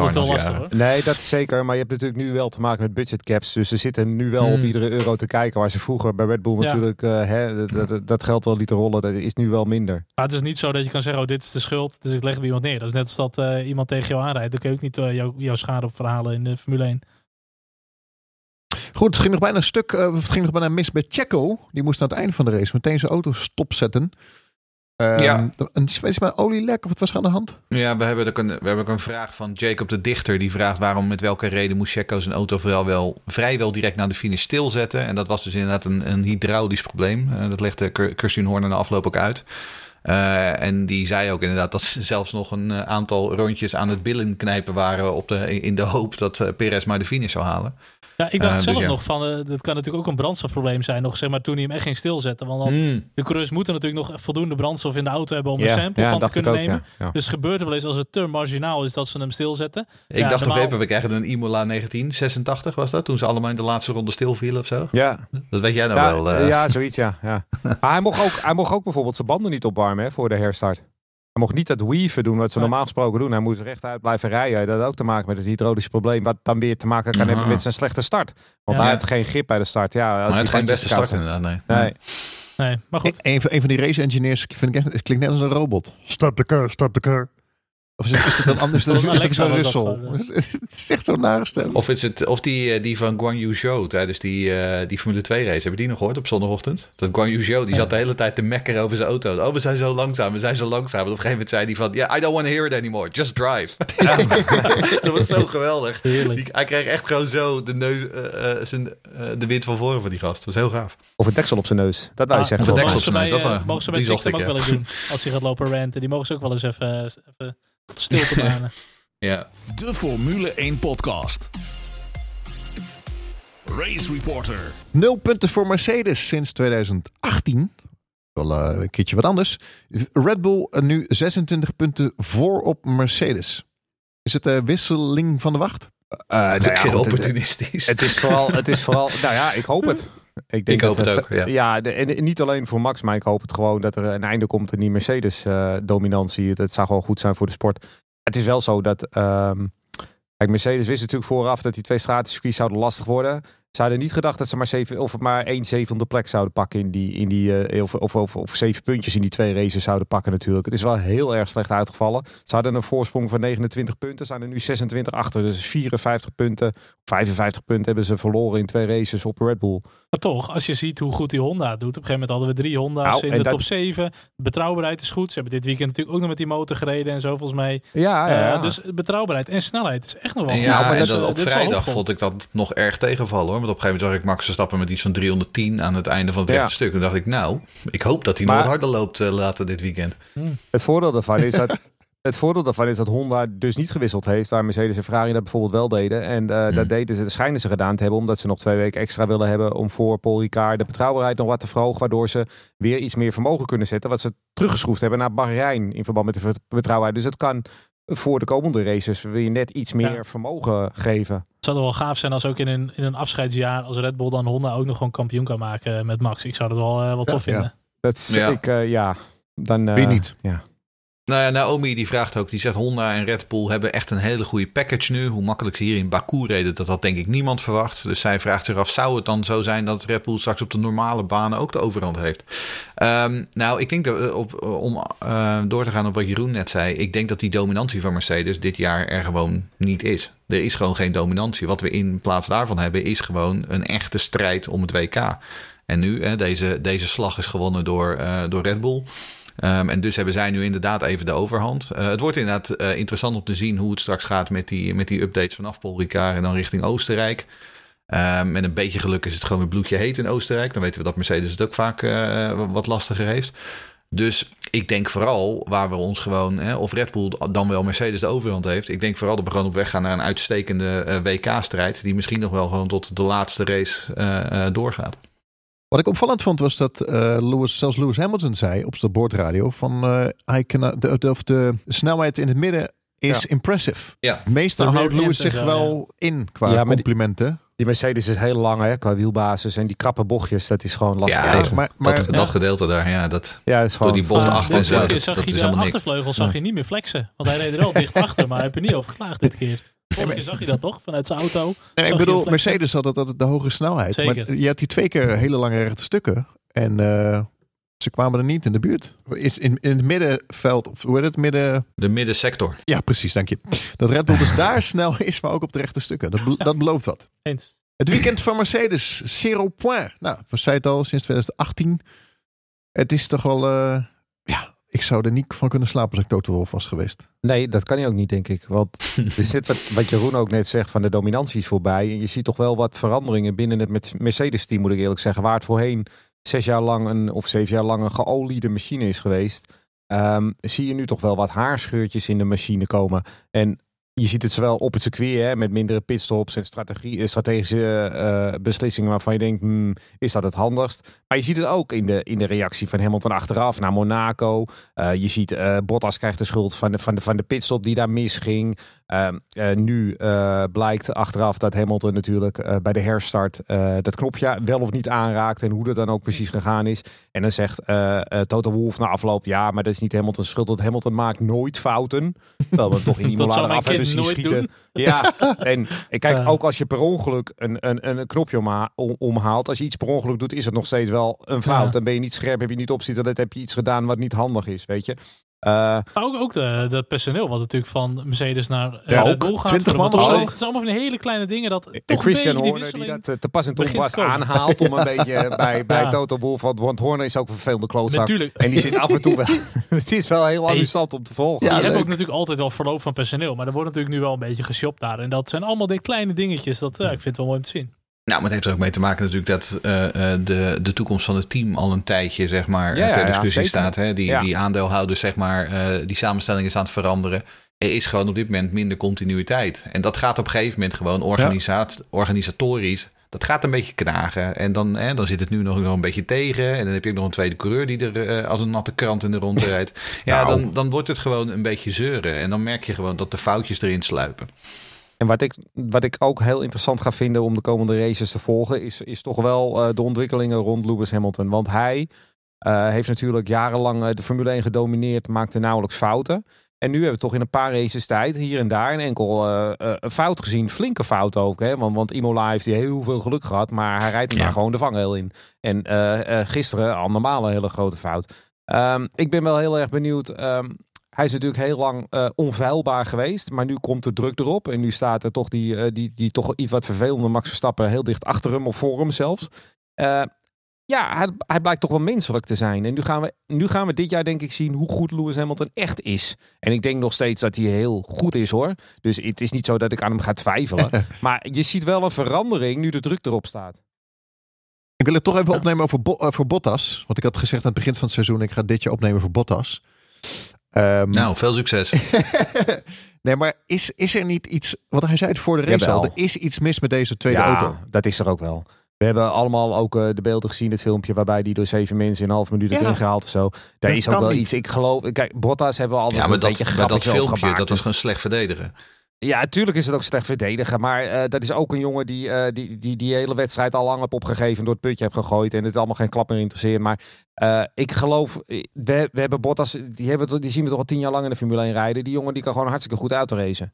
Nee, dat is zeker. Maar je hebt natuurlijk nu wel te maken met budgetcaps. Dus ze zitten nu wel op Hmm. iedere euro te kijken. Waar ze vroeger bij Red Bull Ja. natuurlijk eh, hè, dat, geld wel lieten rollen. Dat is nu wel minder. Maar het is niet zo dat je kan zeggen, oh, dit is de schuld. Dus ik leg het bij iemand neer. Dat is net als dat eh, iemand tegen jou aanrijdt. Dan kun je ook niet jou- jouw schade op verhalen in de Formule 1. Goed, het ging nog bijna een stuk. eh, het ging nog bijna mis bij Checo. Die moest aan het einde van de race meteen zijn auto stopzetten. Ehm, Ja. Een maar olielek of wat was er aan de hand? Ja, we hebben, ook een, we hebben ook een vraag van Jacob de Dichter. Die vraagt waarom, met welke reden moest Checo zijn auto vooral wel, vrijwel direct na de finish stilzetten. En dat was dus inderdaad een, een hydraulisch probleem. Eh, dat legde Kir- Kirsten Horner na afloop ook uit. Eh, en die zei ook inderdaad dat ze zelfs nog een aantal rondjes aan het billen knijpen waren op de, in de hoop dat Perez maar de finish zou halen. Ja, ik dacht Eh, dus zelf ja. nog van, eh, dat kan natuurlijk ook een brandstofprobleem zijn. Nog zeg maar toen hij hem echt ging stilzetten. Want dan, Hmm. de coureurs moeten natuurlijk nog voldoende brandstof in de auto hebben om Ja, een sample ja, van te kunnen ook, nemen. ja. Ja. Dus gebeurt er wel eens als het te marginaal is dat ze hem stilzetten. Ik Ja, dacht normaal- even, we krijgen een Imola 1986 was dat? Toen ze allemaal in de laatste ronde stilvielen of zo? Ja, Dat weet jij nou ja, wel. eh. ja, zoiets ja. ja. [laughs] Maar hij mocht, ook, hij mocht ook bijvoorbeeld zijn banden niet opwarmen hè, voor de herstart. Hij mocht niet dat weaven doen wat ze normaal gesproken doen. Hij moest rechtuit blijven rijden. Dat had ook te maken met het hydraulische probleem. Wat dan weer te maken kan hebben met zijn slechte start. Want Ja. hij had geen grip bij de start. Ja, als maar die het is geen beste start inderdaad, nee. Nee. Nee, maar goed. Een, van- een van die race engineers vind ik echt, het klinkt net als een robot. Start de car, start de car. Of is, het- is een anders? [laughs] Dat is, Alexa, zo'n dat Russell? [laughs] Het is echt zo'n nare stem. Of, is het, of die, eh, die van Guan Yu Zhou tijdens die, eh, die Formule 2 race. Heb je die nog gehoord op zondagochtend? Dat Guan Yu Zhou, die zat de hele tijd te mekkeren over zijn auto. Oh, we zijn zo langzaam, we zijn zo langzaam. En op een gegeven moment zei hij van... Yeah, I don't want to hear it anymore. Just drive. [laughs] dat was zo geweldig. Die, hij kreeg echt gewoon zo de, neus, eh, eh, zijn, eh, de wind van voren van die gast. Dat was heel gaaf. Of een deksel op zijn neus. Dat wij Ah, zeggen. of een deksel op zijn bij, neus, dat eh, mogen ze bij zocht TikTok ik, ook wel eens doen. Als hij gaat lopen ranten. Die mogen ze ook wel eens even, even tot stilte manen. [laughs] Ja. De Formule 1 podcast. Race Reporter. Nul punten voor Mercedes sinds 2018. Wel eh, een keertje wat anders. Red Bull eh, nu 26 punten voor op Mercedes. Is het de wisseling van de wacht? Eh, nou ja, Heel goed, het- [laughs] opportunistisch. Het is vooral, het is vooral, nou ja, ik hoop het. Ik, denk Ik hoop dat het ook, ja. de- en niet alleen voor Max, maar ik hoop het gewoon dat er een einde komt aan die Mercedes-dominantie. het, het zou gewoon goed zijn voor de sport. Het is wel zo dat, ehm, kijk, Mercedes wist natuurlijk vooraf dat die twee stratencircuits zouden lastig worden. Ze hadden niet gedacht dat ze maar, zeven, of maar één zevende plek zouden pakken in die, in die eh, of, of, of, of zeven puntjes in die twee races zouden pakken natuurlijk. Het is wel heel erg slecht uitgevallen. Ze hadden een voorsprong van 29 punten, zijn er nu 26 achter. Dus 54 punten, 55 punten hebben ze verloren in twee races op Red Bull. Maar toch, als je ziet hoe goed die Honda doet. Op een gegeven moment hadden we drie Honda's Nou, in de dat- top 7. Betrouwbaarheid is goed. Ze hebben dit weekend natuurlijk ook nog met die motor gereden en zo volgens mij. Ja, ja, ja. Eh, dus betrouwbaarheid en snelheid is echt nog wel goed. Ja, maar en dat- op vrijdag vond ik dat nog erg tegenvallen hoor. Want op een gegeven moment zag ik Max Verstappen met iets van 310 aan het einde van het Ja. rechte stuk. En dacht ik, nou, ik hoop dat hij Maar- nog wat harder loopt eh, later dit weekend. Het voordeel daarvan is dat. Het voordeel daarvan is dat Honda dus niet gewisseld heeft, waar Mercedes en Ferrari dat bijvoorbeeld wel deden. En eh, Hmm. dat deden ze, dat schijnen ze gedaan te hebben, omdat ze nog twee weken extra willen hebben om voor Paul Ricard de betrouwbaarheid nog wat te verhogen, waardoor ze weer iets meer vermogen kunnen zetten, wat ze teruggeschroefd hebben naar Bahrein in verband met de betrouwbaarheid. Dus het kan voor de komende races weer net iets meer Ja. vermogen geven. Het zou toch wel gaaf zijn als ook in een, in een afscheidsjaar als Red Bull dan Honda ook nog gewoon kampioen kan maken met Max. Ik zou dat wel, eh, wel tof Ja. vinden. Dat is, Ja. ik, eh, ja, dan... eh, Wie niet? Ja. Nou ja, Naomi die vraagt ook, die zegt Honda en Red Bull hebben echt een hele goede package nu. Hoe makkelijk ze hier in Baku reden, dat had denk ik niemand verwacht. Dus zij vraagt zich af, zou het dan zo zijn dat Red Bull straks op de normale banen ook de overhand heeft? Ehm, nou, ik denk eh, op, om eh, door te gaan op wat Jeroen net zei, ik denk dat die dominantie van Mercedes dit jaar er gewoon niet is. Er is gewoon geen dominantie. Wat we in plaats daarvan hebben, is gewoon een echte strijd om het WK. En nu, hè, deze, deze slag is gewonnen door, eh, door Red Bull. Ehm, en dus hebben zij nu inderdaad even de overhand. Eh, het wordt inderdaad eh, interessant om te zien hoe het straks gaat met die, met die updates vanaf Paul Ricard en dan richting Oostenrijk. Ehm, met een beetje geluk is het gewoon weer bloedje heet in Oostenrijk. Dan weten we dat Mercedes het ook vaak eh, wat lastiger heeft. Dus ik denk vooral waar we ons gewoon, hè, of Red Bull dan wel Mercedes de overhand heeft. Ik denk vooral dat we gewoon op weg gaan naar een uitstekende WK-strijd. Die misschien nog wel gewoon tot de laatste race doorgaat. Wat ik opvallend vond was dat eh, Lewis, zelfs Lewis Hamilton zei op de boordradio van eh I can, de, de, of de snelheid in het midden is Ja. impressive. Ja. Meestal De houdt Lewis zich zo, wel in qua die- complimenten. Die Mercedes is heel lang hè, qua wielbasis en die krappe bochtjes, dat is gewoon lastig. Ja, maar, maar dat, Ja. dat gedeelte daar, ja, dat, ja, dat is gewoon door die bocht achter en zo. vorige Dat, zag dat je is de helemaal niks. achtervleugel zag je niet meer flexen. Want hij reed er wel dicht achter, maar hij heeft er niet over geklaagd dit keer. Vorige keer zag je dat toch? Vanuit zijn auto. Nee, ik bedoel? Mercedes had altijd de hoge snelheid. Zeker. Maar je had die twee keer hele lange rechte stukken. En eh, ze kwamen er niet in de buurt. Is in, in het middenveld, of hoe heet het, midden... De middensector. Ja, precies, dank je. Dat Red Bull dus daar [laughs] snel is, maar ook op de rechte stukken. Dat, be- dat belooft wat. Eens. Het weekend van Mercedes, zero point. Nou, we zei het al, sinds 2018. Het is toch wel... eh, ja, ik zou er niet van kunnen slapen als ik Toto Wolff was geweest. Nee, dat kan hij ook niet, denk ik. Want [laughs] er zit wat, wat Jeroen ook net zegt van de dominantie is voorbij. En je ziet toch wel wat veranderingen binnen het Mercedes-team, moet ik eerlijk zeggen. Waar het voorheen zes jaar lang een, of zeven jaar lang een geoliede machine is geweest. ehm, zie je nu toch wel wat haarscheurtjes in de machine komen. En je ziet het zowel op het circuit hè, met mindere pitstops en strategie, eh, strategische eh, beslissingen waarvan je denkt, hmm, is dat het handigst? Maar je ziet het ook in de, in de reactie van Hamilton achteraf naar Monaco. Eh, je ziet Bottas krijgt de schuld van de, van de, van de pitstop die daar misging. Ehm, eh, nu eh, blijkt achteraf dat Hamilton natuurlijk eh, bij de herstart dat knopje wel of niet aanraakt en hoe dat dan ook precies gegaan is. En dan zegt Toto Wolff na afloop, ja, maar dat is niet Hamilton's schuld, want Hamilton maakt nooit fouten. Terwijl we toch in [laughs] Dat mijn af hebben zien schieten. doen. [laughs] Ja, en ik kijk, ook als je per ongeluk een, een, een knopje omha- om- omhaalt, als je iets per ongeluk doet, is het nog steeds wel een fout. Ja. Dan ben je niet scherp, heb je niet op zitten, dat heb je iets gedaan wat niet handig is, weet je. Eh, Maar ook, ook de, de personeel wat natuurlijk van Mercedes naar eh, Ja, Red ook Bull gaat. 20 voor de man of zo. Het zijn allemaal van die hele kleine dingen dat en toch Christian een beetje die Horner die wisseling... dat eh, te pas en te komen. aanhaalt om een [laughs] beetje bij, bij Ja. Toto Wolff. Want, want Horner is ook een vervelende klootzak. Natuurlijk. En die zit af en toe wel. [laughs] [laughs] het is wel heel Hey. amusant om te volgen. je Ja, hebt ook natuurlijk altijd wel verloop van personeel. Maar er wordt natuurlijk nu wel een beetje geshopt daar. En dat zijn allemaal die kleine dingetjes. Dat, ik vind het wel mooi om te zien. Nou, maar het heeft er ook mee te maken natuurlijk dat eh, eh, de, de toekomst van het team al een tijdje zeg maar Ja, eh, ter ja, discussie staat. Hè? Die, Ja. die aandeelhouders, zeg maar, die samenstelling is aan het veranderen. Er is gewoon op dit moment minder continuïteit. En dat gaat op een gegeven moment gewoon organisaat, organisatorisch. Dat gaat een beetje knagen. En dan, hè, dan zit het nu nog een beetje tegen. En dan heb je ook nog een tweede coureur die er als een natte krant in de rond [laughs] rijdt. Ja, Nou. dan, dan wordt het gewoon een beetje zeuren. En dan merk je gewoon dat de foutjes erin sluipen. En wat ik, wat ik ook heel interessant ga vinden om de komende races te volgen, is, is toch wel eh, de ontwikkelingen rond Lewis Hamilton. Want hij eh, heeft natuurlijk jarenlang eh, de Formule 1 gedomineerd, maakte nauwelijks fouten. En nu hebben we toch in een paar races tijd hier en daar een enkel een fout gezien. Flinke fout ook. Hè? Want, want Imola heeft hij heel veel geluk gehad. Maar hij rijdt Ja. maar gewoon de vangrail in. En gisteren al normaal een hele grote fout. Ehm, ik ben wel heel erg benieuwd. ehm, hij is natuurlijk heel lang eh, onveilbaar geweest. Maar nu komt de druk erop. En nu staat er toch die, eh, die, die toch iets wat vervelende Max Verstappen heel dicht achter hem of voor hem zelfs. Eh, ja, hij, hij blijkt toch wel menselijk te zijn. En nu gaan, we, nu gaan we dit jaar denk ik zien hoe goed Lewis Hamilton echt is. En ik denk nog steeds dat hij heel goed is hoor. Dus het is niet zo dat ik aan hem ga twijfelen. [laughs] maar je ziet wel een verandering nu de druk erop staat. Ik wil het toch even opnemen over Bo- voor Bottas. Want ik had gezegd aan het begin van het seizoen, ik ga dit jaar opnemen voor Bottas. Ehm, Nou, veel succes. [laughs] nee, maar is, is er niet iets, want hij zei het voor de race Jawel. al, er is iets mis met deze tweede ja, auto. dat is er ook wel. We hebben allemaal ook eh, de beelden gezien, het filmpje waarbij die door zeven mensen in een half minuut Ja. erin gehaald of zo. Daar Dat is ook wel niet. iets. Ik geloof, kijk, Bottas hebben we altijd Ja, maar een dat, beetje grappig dat filmpje, gemaakt. dat was gewoon slecht verdedigen. Ja, natuurlijk is het ook slecht verdedigen. Maar eh, dat is ook een jongen die, eh, die, die die hele wedstrijd al lang opgegeven. Door het putje heeft gegooid. En het allemaal geen klap meer interesseert. Maar eh, ik geloof, we, we hebben Bottas, die, hebben, die zien we toch al tien jaar lang in de Formule 1 rijden. Die jongen die kan gewoon hartstikke goed autoracen.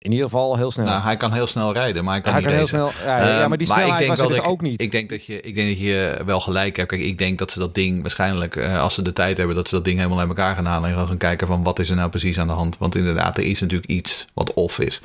In ieder geval heel snel. Nou, hij kan heel snel rijden, maar hij kan hij niet kan heel snel. Ja, ja, Ehm, maar die ik snelheid denk was dus dat ook niet. Ik denk, dat je, ik denk dat je wel gelijk hebt. Kijk, ik denk dat ze dat ding waarschijnlijk, eh, als ze de tijd hebben, dat ze dat ding helemaal uit elkaar gaan halen. En gaan kijken van wat is er nou precies aan de hand. Want inderdaad, er is natuurlijk iets wat off is.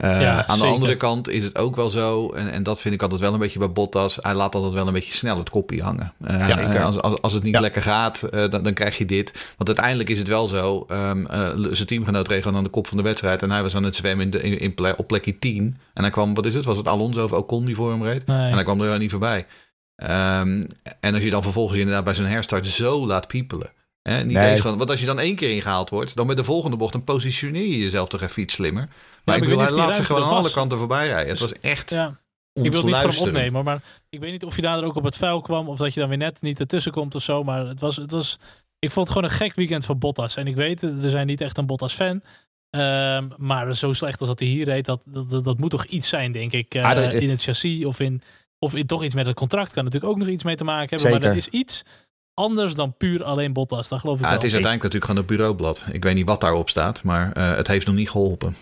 Eh, Ja, aan de andere kant is het ook wel zo, en, en dat vind ik altijd wel een beetje bij Bottas. Hij laat altijd wel een beetje snel het kopje hangen. Ja, eh, als, als, als het niet Ja. lekker gaat, dan, dan krijg je dit. Want uiteindelijk is het wel zo. ehm, eh, zijn teamgenoot reed gewoon aan de kop van de wedstrijd. En hij was aan het zwemmen in de, in, op plekje 10. En hij kwam, wat is het? Was het Alonso of Ocon die voor hem reed? Nee. En hij kwam er wel niet voorbij. Ehm, en als je dan vervolgens inderdaad bij zo'n herstart zo laat piepelen. Hè, niet Nee. eens gewoon, want als je dan één keer ingehaald wordt, dan met de volgende bocht, dan positioneer je jezelf toch even iets slimmer. Maar ik ik hij laat zich gewoon aan alle kanten voorbij rijden. Het was echt Ja. Ik wil het niet van opnemen, maar ik weet niet of je daar ook op het vuil kwam of dat je dan weer net niet ertussen komt of zo. Maar het was, het was, ik vond het gewoon een gek weekend van Bottas. En ik weet het, we zijn niet echt een Bottas-fan. Ehm, maar zo slecht als dat hij hier reed, dat, dat, dat, moet toch iets zijn, denk ik. eh, Ah, in het chassis of in, of in toch iets met het contract. Kan natuurlijk ook nog iets mee te maken hebben. Maar er is iets anders dan puur alleen Bottas. Dat geloof ik wel. het is uiteindelijk natuurlijk gewoon het bureaublad. Ik weet niet wat daarop staat, maar eh, het heeft nog niet geholpen.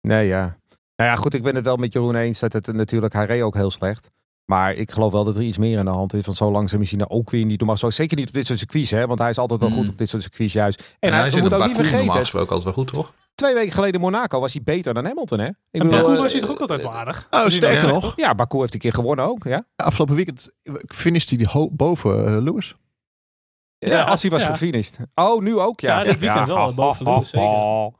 Nee, ja. Nou ja, goed, ik ben het wel met Jeroen eens dat het natuurlijk, hij reed ook heel slecht. Maar ik geloof wel dat er iets meer aan de hand is. Want zo lang zijn machine ook weer niet normaal. Zo, zeker niet op dit soort circuits, hè. Want hij is altijd wel Mm. goed op dit soort circuits juist. En En hij, hij op ook niet Baku normaal vergeten, gesproken altijd wel goed, toch? twee weken geleden in Monaco was hij beter dan Hamilton, hè? Ik En bedoel, Baku eh, was hij toch ook altijd wel aardig? Oh, sterker nog, Ja, Baku heeft een keer gewonnen ook, ja. afgelopen weekend finished hij boven eh, Lewis. Ja, Ja, als hij was ja. gefinished. Oh, nu ook, ja. Ja, dit weekend wel, boven Lewis, zeker. [laughs]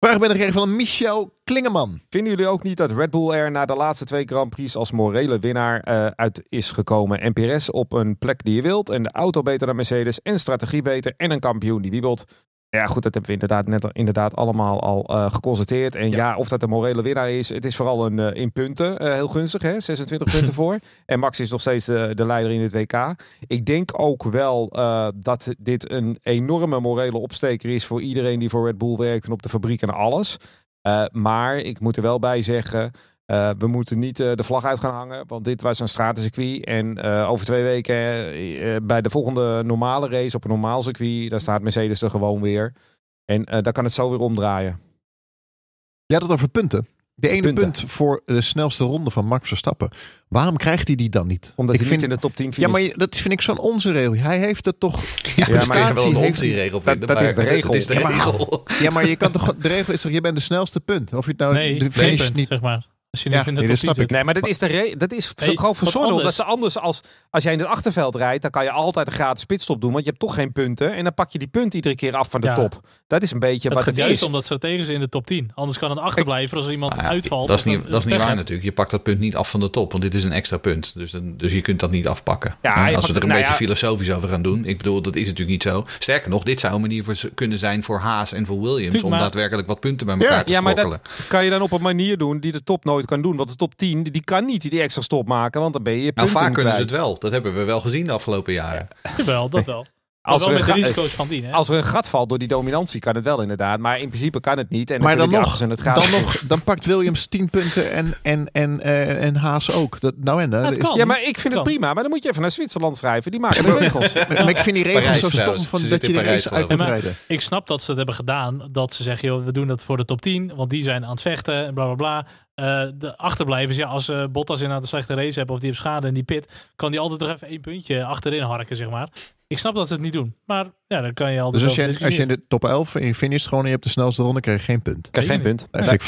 Vraag ben gekregen van Michel Klingeman. Vinden jullie ook niet dat Red Bull er na de laatste twee Grand Prix als morele winnaar eh, uit is gekomen? En Perez op een plek die je wilt. En de auto beter dan Mercedes. En strategie beter. En een kampioen die wiebelt. Ja, goed, dat hebben we inderdaad net inderdaad allemaal al eh, geconstateerd. En ja. of dat de morele winnaar is, het is vooral een, eh, in punten eh, heel gunstig. Hè? 26 punten [laughs] voor. En Max is nog steeds de, de leider in het WK. Ik denk ook wel dat dit een enorme morele opsteker is voor iedereen die voor Red Bull werkt en op de fabriek en alles. Uh, maar ik moet er wel bij zeggen, uh, we moeten niet uh, de vlag uit gaan hangen. Want dit was een stratencircuit. En uh, over twee weken bij de volgende normale race op een normaal circuit, daar staat Mercedes er gewoon weer. En dan kan het zo weer omdraaien. Je had het over punten. De ene Punten. punt voor de snelste ronde van Max Verstappen. Waarom krijgt hij die dan niet? Omdat ik hij vind, niet in de top 10 Ja, finisht. maar dat vind ik zo'n onzinregel. Hij heeft het toch... Ja, maar maar je wel een heeft hij- regel dat- vinden, dat is maar de regel. Is de Ja, maar- regel. Ja, maar je kan toch... De regel is toch, je bent de snelste punt. Of je het nou Nee, de finish punt, niet... zeg maar. Als je Ja, niet in de nee, dat 10 snap ik. zit. Nee, maar dat is, de re dat is gewoon verzonnen. Omdat anders. ze anders als, als jij in het achterveld rijdt, dan kan je altijd een gratis pitstop doen. Want je hebt toch geen punten. En dan pak je die punten iedere keer af van de Ja. top. Dat is een beetje Het wat gaat het juist is. omdat ze tegen zijn in de top 10. Anders kan een achterblijver als er iemand Nou ja, uitvalt. Dat is niet, een- dat is niet waar natuurlijk. Je pakt dat punt niet af van de top, want dit is een extra punt. Dus, dan, dus je kunt dat niet afpakken. Ja, als we er een nou beetje ja. filosofisch over gaan doen. Ik bedoel, dat is natuurlijk niet zo. Sterker nog, dit zou een manier voor, ze- kunnen zijn voor Haas en voor Williams. Tuurlijk, om maar- daadwerkelijk wat punten bij elkaar te Ja, maar dat sprokkelen. kan je dan op een manier doen die de top nooit kan doen. Want de top 10, die kan niet die extra stop maken. Want dan ben je Nou, vaak kunnen ze het wel. Dat hebben we wel gezien de afgelopen jaren. [laughs] Jawel, dat wel. Als wel er, met risico's van dien. Hè? als er een gat valt door die dominantie, kan het wel inderdaad. Maar in principe kan het niet. En Maar dan die nog, het gaat dan nog, dan pakt Williams 10 punten en, en, en, eh, en Haas ook. Dat, nou en, Ja, dat is, kan. Ja, maar ik vind het prima. Maar dan moet je even naar Zwitserland schrijven. Die maken de [laughs] regels. maar ik vind die regels Parijs zo stom trouwens. van Ze dat je de race uit moet rijden. Ik snap dat ze het hebben gedaan. Dat ze zeggen, joh, we doen dat voor de top 10. Want die zijn aan het vechten en bla bla bla. Eh, de achterblijvers, ja, als eh Bottas inderdaad een slechte race hebben of die heeft schade in die pit, kan die altijd nog even één puntje achterin harken, zeg maar. Ik snap dat ze het niet doen. Maar ja, dan kan je altijd Dus als je, als je in de top 11 en je finisht gewoon en je hebt de snelste ronde, krijg je geen punt. Ik heb geen je punt. Dat vind ik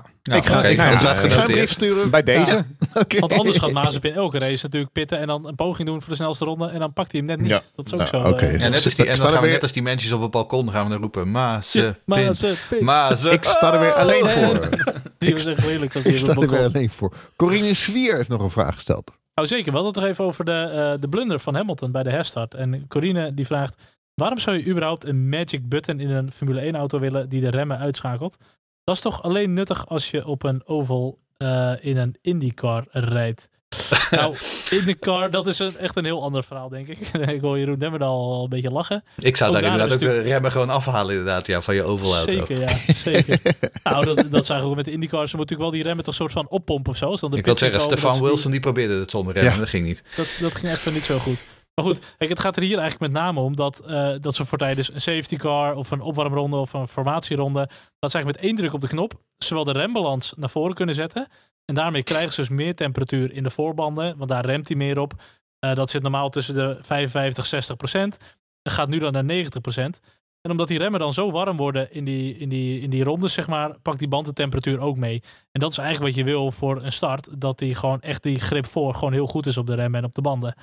flauw. Nou, ik ga, ik ga, ga een brief sturen. Bij deze. [laughs] Want anders gaat Mazepin in elke race natuurlijk pitten en dan een poging doen voor de snelste ronde en dan pakt hij hem net niet. Ja. Dat is ook Nou, zo. oké. eh, Ja, net als die, en dan gaan we net als die mensen op het balkon gaan we dan roepen. Maas, ja, Mazepin. Maas. Ik sta er weer alleen voor. [laughs] Die was echt lelijk Ik sta er weer alleen voor. Corine Swier heeft nog een vraag gesteld. Nou zeker, we hadden het toch even over de, eh, de blunder van Hamilton bij de herstart. En Corine die vraagt, waarom zou je überhaupt een magic button in een Formule 1 auto willen die de remmen uitschakelt? Dat is toch alleen nuttig als je op een oval eh, in een IndyCar rijdt. [laughs] nou, IndyCar, dat is een, echt een heel ander verhaal, denk ik. [laughs] ik hoor Jeroen Demmerdal al een beetje lachen. Ik zou Ook daar inderdaad ook de remmen gewoon afhalen inderdaad, ja, van je ovalauto. Zeker, ja. Zeker. [laughs] nou, dat, dat zagen we ook met de IndyCars. Ze moeten natuurlijk wel die remmen toch soort van oppompen of zo. Dan de Ik wil zeggen, Stefan die- Wilson die probeerde het zonder remmen, Ja. dat ging niet. dat, dat ging even niet zo goed. Maar goed, kijk, het gaat er hier eigenlijk met name om dat, eh, dat ze voor tijdens een safety car of een opwarmronde of een formatieronde, dat ze eigenlijk met één druk op de knop zowel de rembalans naar voren kunnen zetten. En daarmee krijgen ze dus meer temperatuur in de voorbanden, want daar remt hij meer op. Eh, dat zit normaal tussen de 55 60 procent. Dat gaat nu dan naar 90 procent. En omdat die remmen dan zo warm worden in die, in, die, in die rondes, zeg maar, pakt die band de temperatuur ook mee. En dat is eigenlijk wat je wil voor een start. Dat die gewoon echt die grip voor gewoon heel goed is op de remmen en op de banden.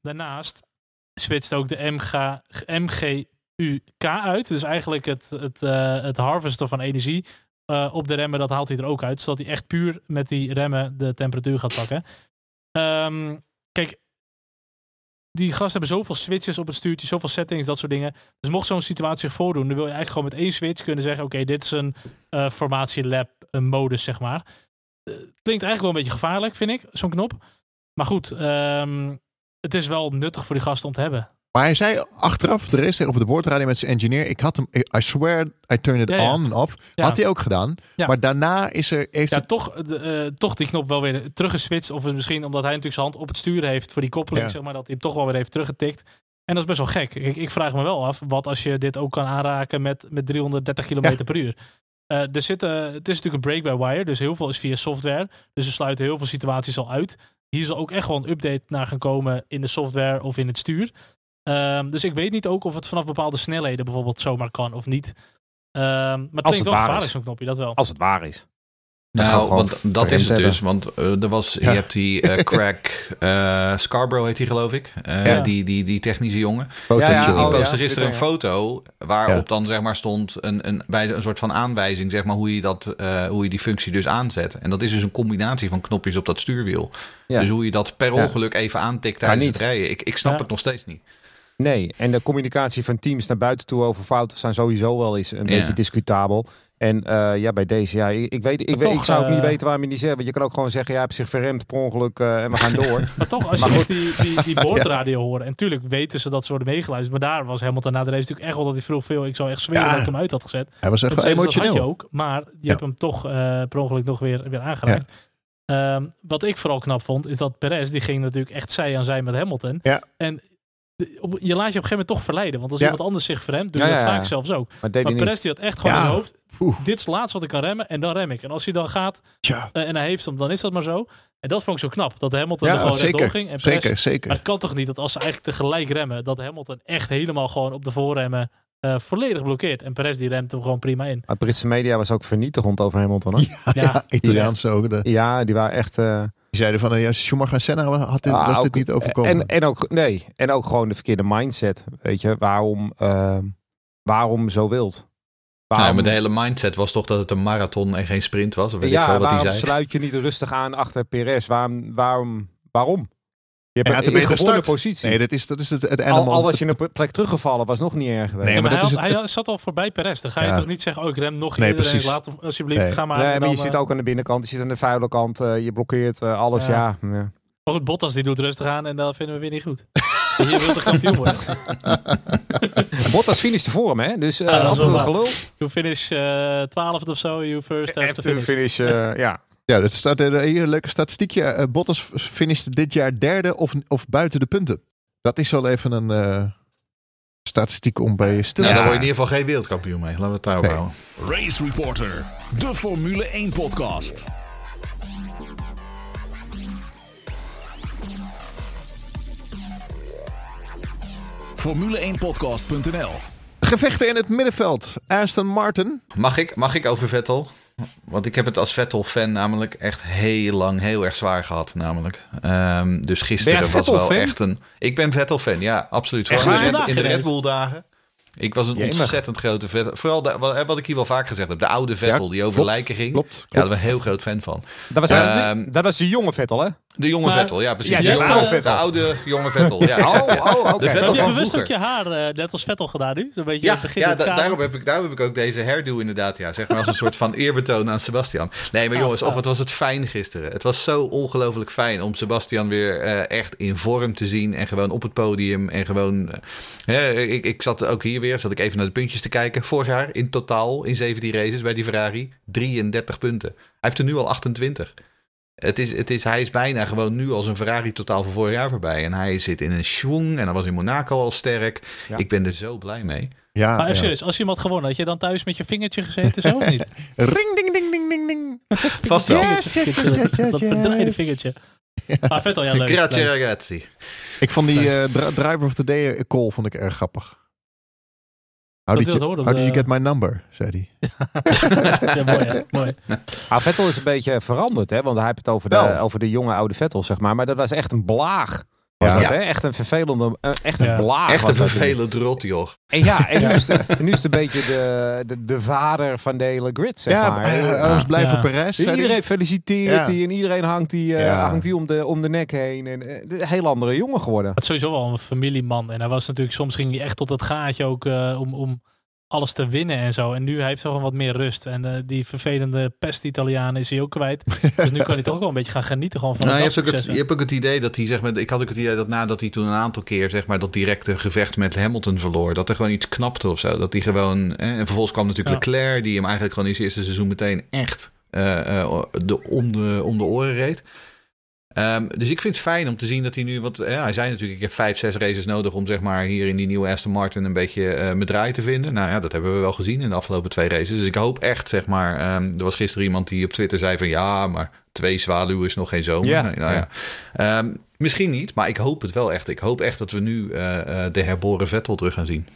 Daarnaast switcht ook de MG, MGUK uit. Dus eigenlijk het, het, eh, het harvesten van energie eh, op de remmen, dat haalt hij er ook uit. Zodat hij echt puur met die remmen de temperatuur gaat pakken. Ehm, kijk, die gasten hebben zoveel switches op het stuurtje, zoveel settings, dat soort dingen. Dus mocht zo'n situatie zich voordoen, dan wil je eigenlijk gewoon met één switch kunnen zeggen: Oké, dit is een eh formatielab een modus, zeg maar. Eh, klinkt eigenlijk wel een beetje gevaarlijk, vind ik, zo'n knop. Maar goed, ehm, het is wel nuttig voor die gasten om te hebben. Maar hij zei achteraf de tegen op de boordradio met zijn engineer. Ik had hem, I swear I turned it Ja, ja. on en off. Ja. Had hij ook gedaan. Maar daarna is er, heeft toch, de, eh, toch die knop wel weer teruggeswitcht. Of misschien omdat hij natuurlijk zijn hand op het stuur heeft voor die koppeling, zeg maar, dat hij hem toch wel weer heeft teruggetikt. En dat is best wel gek. Ik, ik vraag me wel af, wat als je dit ook kan aanraken met, met 330 km per uur. Eh, er zit, het is natuurlijk een break-by-wire, dus heel veel is via software. Dus ze sluiten heel veel situaties al uit. Hier zal ook echt gewoon een update naar gaan komen in de software of in het stuur. Ehm, dus ik weet niet ook of het vanaf bepaalde snelheden bijvoorbeeld zomaar kan of niet. Ehm, maar het het klinkt wel waar gevaarlijk is. zo'n knopje, dat wel. Als het waar is. Dat is Nou, want dat is het hebben. dus. Want eh, er was, Ja. je hebt die eh, [laughs] Craig eh, Scarborough heet hij geloof ik. Eh, Ja. die, die, die technische jongen. Ja, ja, Die oh, postte ja, gisteren een foto waarop Ja. dan zeg maar stond een, een, bij een soort van aanwijzing zeg maar hoe je, dat, eh, hoe je die functie dus aanzet. En dat is dus een combinatie van knopjes op dat stuurwiel. Ja. Dus hoe je dat per Ja. ongeluk even aantikt tijdens het rijden. Ik, ik snap Ja. het nog steeds niet. Nee, en de communicatie van teams naar buiten toe over fouten zijn sowieso wel eens een Ja. beetje discutabel. En eh, ja, bij deze, ja, ik, ik weet, ik, weet, toch, ik zou ook niet eh, weten waarom je niet zegt. Want je kan ook gewoon zeggen, ja, hij heeft zich verremd per ongeluk eh, en we gaan door. [laughs] Maar toch, als Maar je die, die, die [laughs] boordradio horen. En tuurlijk weten ze dat ze worden meegeluisterd. Maar daar was Hamilton na de race natuurlijk echt wel dat hij vroeg veel. Ik zou echt zweren Ja. dat ik hem uit had gezet. Hij was echt Dat, ze, dat had je emotioneel. ook. Maar je Ja. hebt hem toch eh, per ongeluk nog weer, weer aangeraakt. Ehm, wat ik vooral knap vond, is dat Perez, die ging natuurlijk echt zij aan zij met Hamilton. Ja. En je laat je op een gegeven moment toch verleiden. Want als Ja. iemand anders zich verremt, doe Ja, je dat ja, ja. vaak zelfs ook. Maar Maar. Perez die had echt gewoon Ja. in zijn hoofd. Oeh. Dit is het laatste wat ik kan remmen en dan rem ik. En als hij dan gaat eh, en hij heeft hem, dan is dat maar zo. En dat vond ik zo knap. Dat Hamilton er gewoon zeker. ging. En Perez Zeker, zeker. maar het kan toch niet dat als ze eigenlijk tegelijk remmen, dat Hamilton echt helemaal gewoon op de voorremmen eh, volledig blokkeert. En Perez die remt hem gewoon prima in. Maar Britse media was ook vernietigend over Hamilton. Hoor. Ja, [laughs] ja, Italiaans ook. De, Ja, die waren echt... eh, die zeiden van, eh, ja, Schumacher en Senna had dit, ah, was dit niet overkomen. En, en, ook, nee, en ook gewoon de verkeerde mindset. Weet je, waarom, eh, waarom zo wild? Nou, Waarom, maar de hele mindset was toch dat het een marathon en geen sprint was. Of weet ik ja, veel wat hij waarom zei. sluit je niet rustig aan achter Perez? Waarom? waarom, waarom? Je hebt had een start. positie. nee, dat is, dat is het, het al, al was je een plek teruggevallen, was nog niet erg geweest. Nee, Ja, maar maar dat hij, is had- hij zat al voorbij Perez. Dan ga je Ja. toch niet zeggen, oh ik rem nog Nee, eerder en precies. laat alsjeblieft, Nee. ga maar. nee, maar dan, je eh, zit ook aan de binnenkant, je zit aan de vuile kant, eh, je blokkeert eh, alles. Ja. Ja. Ja. Maar goed, Bottas die doet rustig aan en dat vinden we weer niet goed. [laughs] Je wilt de kampioen worden. [laughs] Bottas finishte voor hem, hè? Dus uh, Ja, dat is wel waar. gelul. You finish eh 12 of zo, you first have to After finish. finish, eh, ja. Ja, dat staat er hier een leuke statistiekje. Eh, Bottas finishte dit jaar derde of, of buiten de punten. Dat is wel even een eh, statistiek om bij stil Nou, te daar word je in ieder geval geen wereldkampioen mee. Laten we het daarop Nee. houden. Race Reporter, de Formule 1 podcast. Formule1podcast.nl Gevechten in het middenveld. Aston Martin. Mag ik, mag ik over Vettel? Want ik heb het als Vettel-fan namelijk echt heel lang heel erg zwaar gehad. Namelijk. Ehm, dus gisteren was wel echt een... Ik ben Vettel-fan, ja, absoluut. Echt in, de Red- in de Vandaag Red Bull-dagen. Ik was een Jemig. ontzettend grote Vettel. Vooral de- wat, wat ik hier wel vaker gezegd heb. De oude Vettel Ja, die over klopt, lijken ging. Klopt. Ja, daar ben ik een heel groot fan van. Dat was, Ehm, dat was de jonge Vettel, hè? De jonge Maar- Vettel, ja precies. Ja, de, jonge, oude de oude jonge Vettel. Ja, [laughs] Oh, oh. De Vettel Heb je bewust ook je haar net als Vettel gedaan nu? Zo'n beetje Ja, begin ja da- daarom, heb ik, daarom heb ik ook deze hairdo inderdaad. Ja, zeg maar als een soort van eerbetoon aan Sebastian. Nee, maar jongens, oh, wat was het fijn gisteren. Het was zo ongelooflijk fijn om Sebastian weer eh, echt in vorm te zien. En gewoon op het podium. En gewoon... eh, hè, ik, ik zat ook hier weer, zat ik even naar de puntjes te kijken. Vorig jaar in totaal, in 17 races bij die Ferrari, 33 punten. Hij heeft er nu al 28. Het is, het is, hij is bijna gewoon nu als een Ferrari totaal van vorig jaar voorbij. En hij zit in een schwung en hij was in Monaco al sterk. Ja. Ik ben er zo blij mee. Ja, Maar ja. serieus, als je hem had gewonnen, had je dan thuis met je vingertje gezeten zo of niet? [laughs] Ring, ding, ding, ding, ding, ding. [laughs] Vast wel. Yes, yes, yes, yes, yes, Dat verdraaide vingertje. Maar Vettel, ja leuk. Grazie leuk. ragazzi. Ik vond die eh, dri- driver of the day eh, call vond ik erg grappig. How did, you, op how did you get my number? zei hij. [laughs] ja, mooi, hè? mooi. Ah, Vettel is een beetje veranderd, hè? Want hij heeft het over de, Wel. over de jonge oude Vettel, zeg maar. Maar dat was echt een blaag. Was Ja. dat, Ja. hè? Echt een vervelende, eh, echt een Ja. blaag. Echt een dat. vervelend rot, joh. En ja, en nu is, de, [laughs] nu is het een beetje de, de, de vader van de hele grid, zeg ja, maar. hij, hij was blij Ja. voor Perez. Iedereen feliciteert Ja. die en iedereen hangt die, eh, hangt die om, de, om de nek heen. En, eh, een heel andere jongen geworden. Het is sowieso wel een familieman. En hij was natuurlijk, soms ging hij echt tot het gaatje ook eh, om, om alles te winnen en zo. En nu heeft hij gewoon wat meer rust. En eh, die vervelende pest-Italiaan is hij ook kwijt. [laughs] dus nu kan hij toch ook wel een beetje gaan genieten gewoon van Nou, je, hebt ook het, je hebt ook het idee dat hij, zeg maar, ik had ook het idee dat nadat hij toen een aantal keer, zeg maar, dat directe gevecht met Hamilton verloor, dat er gewoon iets knapte of zo. Dat hij gewoon, eh, en vervolgens kwam natuurlijk Ja. Leclerc, die hem eigenlijk gewoon in zijn eerste seizoen meteen echt eh, eh, de, om, de, om de oren reed. Ehm, dus ik vind het fijn om te zien dat hij nu, want eh, hij zei natuurlijk, ik heb vijf, zes races nodig om zeg maar hier in die nieuwe Aston Martin een beetje eh mijn draai te vinden. Nou ja, dat hebben we wel gezien in de afgelopen twee races. Dus ik hoop echt, zeg maar, ehm, er was gisteren iemand die op Twitter zei van ja, maar twee zwaluwen is nog geen zomer. Ja. Nee, nou ja. Ehm, misschien niet, maar ik hoop het wel echt. Ik hoop echt dat we nu eh, de herboren Vettel terug gaan zien.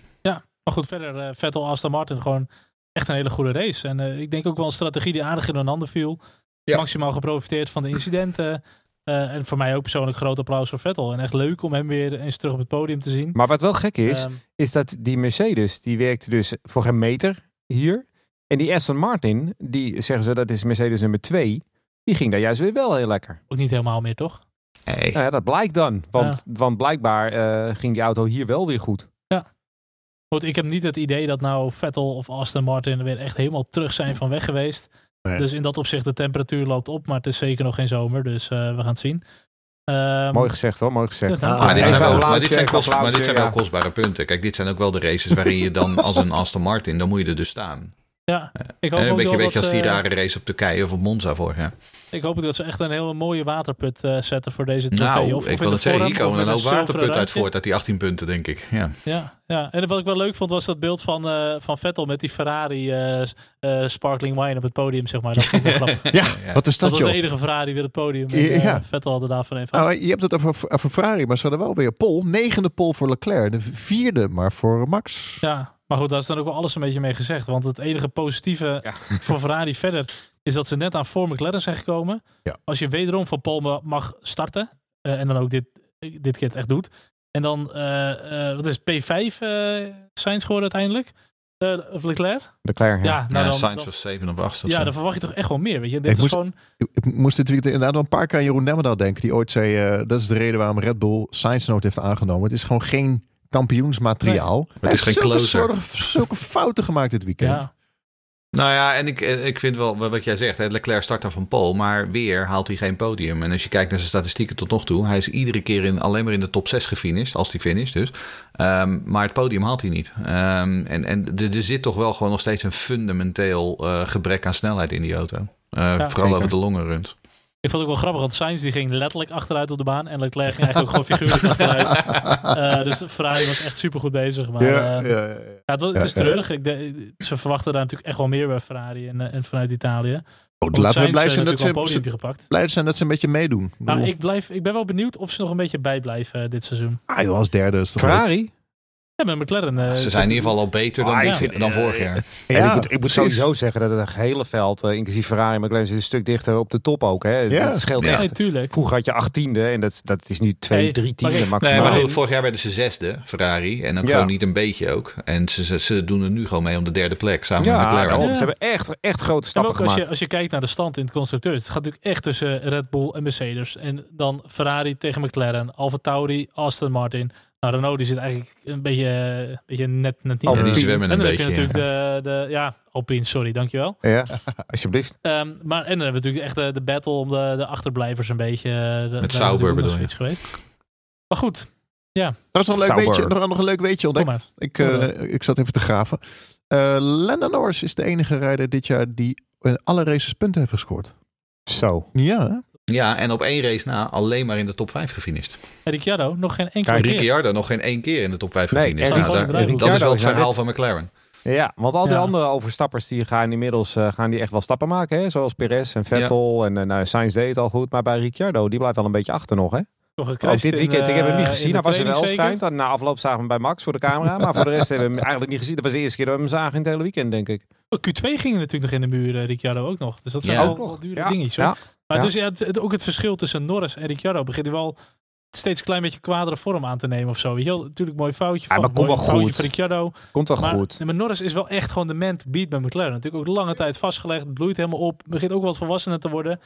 Maar goed, verder Vettel, Aston Martin gewoon echt een hele goede race. En ik denk ook wel een strategie die aardig in een ander viel. Ja. Maximaal geprofiteerd van de incidenten. Eh, en voor mij ook persoonlijk groot applaus voor Vettel. En echt leuk om hem weer eens terug op het podium te zien. Maar wat wel gek is, Ehm, is dat die Mercedes, die werkte dus voor geen meter hier. En die Aston Martin, die zeggen ze dat is Mercedes nummer 2, die ging daar juist weer wel heel lekker. ook niet helemaal meer, toch? Hey. Nou ja, dat blijkt dan. Want, want blijkbaar eh, ging die auto hier wel weer goed. Goed, ik heb niet het idee dat nou Vettel of Aston Martin weer echt helemaal terug zijn van weg geweest. Nee. Dus in dat opzicht, de temperatuur loopt op. Maar het is zeker nog geen zomer, dus eh, we gaan het zien. Ehm, Mooi gezegd hoor, mooi gezegd. Ja, Ah, Maar dit, zijn wel, een maar dit zijn, applausje, kost- maar dit applausje, zijn wel ja. kostbare punten. Kijk, dit zijn ook wel de races waarin je dan als een Aston Martin, dan moet je er dus staan. ja, ik hoop Eh, ook een beetje, wel beetje als die ze- rare race op Turkije of op Monza vorig jaar. Ik hoop dat ze echt een hele mooie waterput eh, zetten voor deze trofee. Nou, of, ik wil het zeggen, hier komen een hoop waterput uit voort uit die 18 punten, denk ik. Ja. Ja, ja, en wat ik wel leuk vond was dat beeld van, eh, van Vettel met die Ferrari eh, eh, sparkling wine op het podium, zeg maar. Dat vond ik wel grappig. [laughs] Ja, wat is Dat dat, was de enige Ferrari weer het podium. En, Ja, ja. Vettel had er daarvan een vast. Nou, je hebt het over, over Ferrari, maar ze hadden wel weer pol. Negende pol voor Leclerc. De vierde maar voor Max. Ja, maar goed, daar is dan ook wel alles een beetje mee gezegd. Want het enige positieve Ja. voor Ferrari verder is dat ze net aan voor McLaren zijn gekomen. Ja. Als je wederom van Paul ma- mag starten eh, en dan ook dit, dit keer het echt doet. En dan, eh, eh, wat is het, P5 eh Sainz geworden uiteindelijk? Eh, of Leclerc? De Claire, Ja, ja. nou ja, dan, Sainz was 7 of 8 of ja, dan verwacht je toch echt wel meer. Weet je? Dit Ik is moest- gewoon... Ik moest dit weekend inderdaad wel een paar keer aan Jeroen Nemmerdaal denken. Die ooit zei, eh, dat is de reden waarom Red Bull Science Note heeft aangenomen. Het is gewoon geen kampioensmateriaal. Hij Het is geen zulke closer. zulke fouten gemaakt dit weekend. Ja. Nou ja, en ik, ik vind wel wat jij zegt. Hè, Leclerc start dan van Pole, maar weer haalt hij geen podium. En als je kijkt naar zijn statistieken tot nog toe, hij is iedere keer in, alleen maar in de top 6 gefinished, als hij finisht dus. Ehm, maar het podium haalt hij niet. Ehm, en en er, zit toch wel gewoon nog steeds een fundamenteel eh, gebrek aan snelheid in die auto. Uh, vooral zeker. over de longe runs. Ik vond het ook wel grappig, want Sainz die ging letterlijk achteruit op de baan. En Leclerc ging eigenlijk ook gewoon figuurlijk achteruit. Uh, [laughs] dus Ferrari was echt super goed bezig. Maar, ja, uh, ja, ja, het, was, het, is treurig. Ik de, ze verwachten daar natuurlijk echt wel meer bij Ferrari en, en vanuit Italië. Oh, laten we blij zijn, dat ze, ze gepakt. blij zijn dat ze een beetje meedoen. Nou, ik, blijf, ik ben wel benieuwd of ze nog een beetje bijblijven uh, dit seizoen. Ah joh, als derde is toch Ferrari? Ja, met McLaren. Uh, ze zijn in ieder geval al beter dan, Ah, ja, ik vind- dan vorig jaar. Ja, Ja, ik moet, ik moet precies. sowieso zeggen dat het hele veld, eh, inclusief Ferrari en McLaren, zit een stuk dichter op de top ook. Hè. Ja. Het scheelt Ja. echt. Nee, tuurlijk. Vroeger had je acht tiende en dat, dat is nu twee, Hey, drie maar tiende maximaal. Nee, maar goed, vorig jaar werden ze zesde, Ferrari. En Ja. gewoon niet een beetje ook. En ze, ze, ze doen er nu gewoon mee om de derde plek samen met ja, McLaren. ze hebben echt, echt grote En stappen ook als gemaakt. je, als je kijkt naar de stand in het constructeurs. Het gaat natuurlijk echt tussen Red Bull en Mercedes. En dan Ferrari tegen McLaren. Alfa Tauri, Aston Martin. Nou, Renault die zit eigenlijk een beetje, een beetje net, net niet. Ja, die zwemmen en een dan heb je beetje. natuurlijk de, de... Ja, Alpine, sorry, dankjewel. Ja, [laughs] alsjeblieft. Ehm, maar en dan hebben we natuurlijk echt de, de battle om de, de achterblijvers een beetje. eh, De, is Sauber bedoel je? geweest. Maar goed, Dat is nog een leuk Sauber. weetje, nog, nog een leuk weetje kom ontdekt. maar. Ik, eh, ik zat even te graven. Eh Lando Norris is de enige rijder dit jaar die in alle races punten heeft gescoord. Zo. Ja, hè? Ja, en op één race na alleen maar in de top 5 gefinished. En Ricciardo nog geen enkele Kijk, keer. Ricciardo nog geen één keer in de top 5 Nee, gefinished. Nou, Ricciardo dat is wel het verhaal van McLaren. Ja, want al die Ja. andere overstappers die gaan inmiddels eh, gaan die echt wel stappen maken. Hè? Zoals Perez en Vettel en eh, nou, Sainz deed het al goed. Maar bij Ricciardo, die blijft wel een beetje achter nog. Hè? Ook gecrashed dit in, weekend, ik heb hem eh, niet in gezien. Hij was er wel schijnt. Na afloop zagen we hem bij Max voor de camera. Maar voor de rest hebben we hem eigenlijk niet gezien. Dat was de eerste keer dat we hem zagen in het hele weekend, denk ik. Oh, Q2 ging natuurlijk nog in de muur, eh, Ricciardo ook nog. Dus dat zijn Ja. Ook wel nog. dure Ja. dingetjes. hoor. Ja. Maar Ja. dus ja, het, het- ook het verschil tussen Norris en Ricciardo begint hij wel steeds een klein beetje kwadere vorm aan te nemen of zo. Weet je wel, natuurlijk mooi foutje Ja, van, maar komt wel foutje goed. van Ricciardo. Komt wel Maar, goed. nee, maar Norris is wel echt gewoon de man to beat bij McLaren. Natuurlijk ook lange tijd vastgelegd, bloeit helemaal op, begint ook wat volwassener te worden.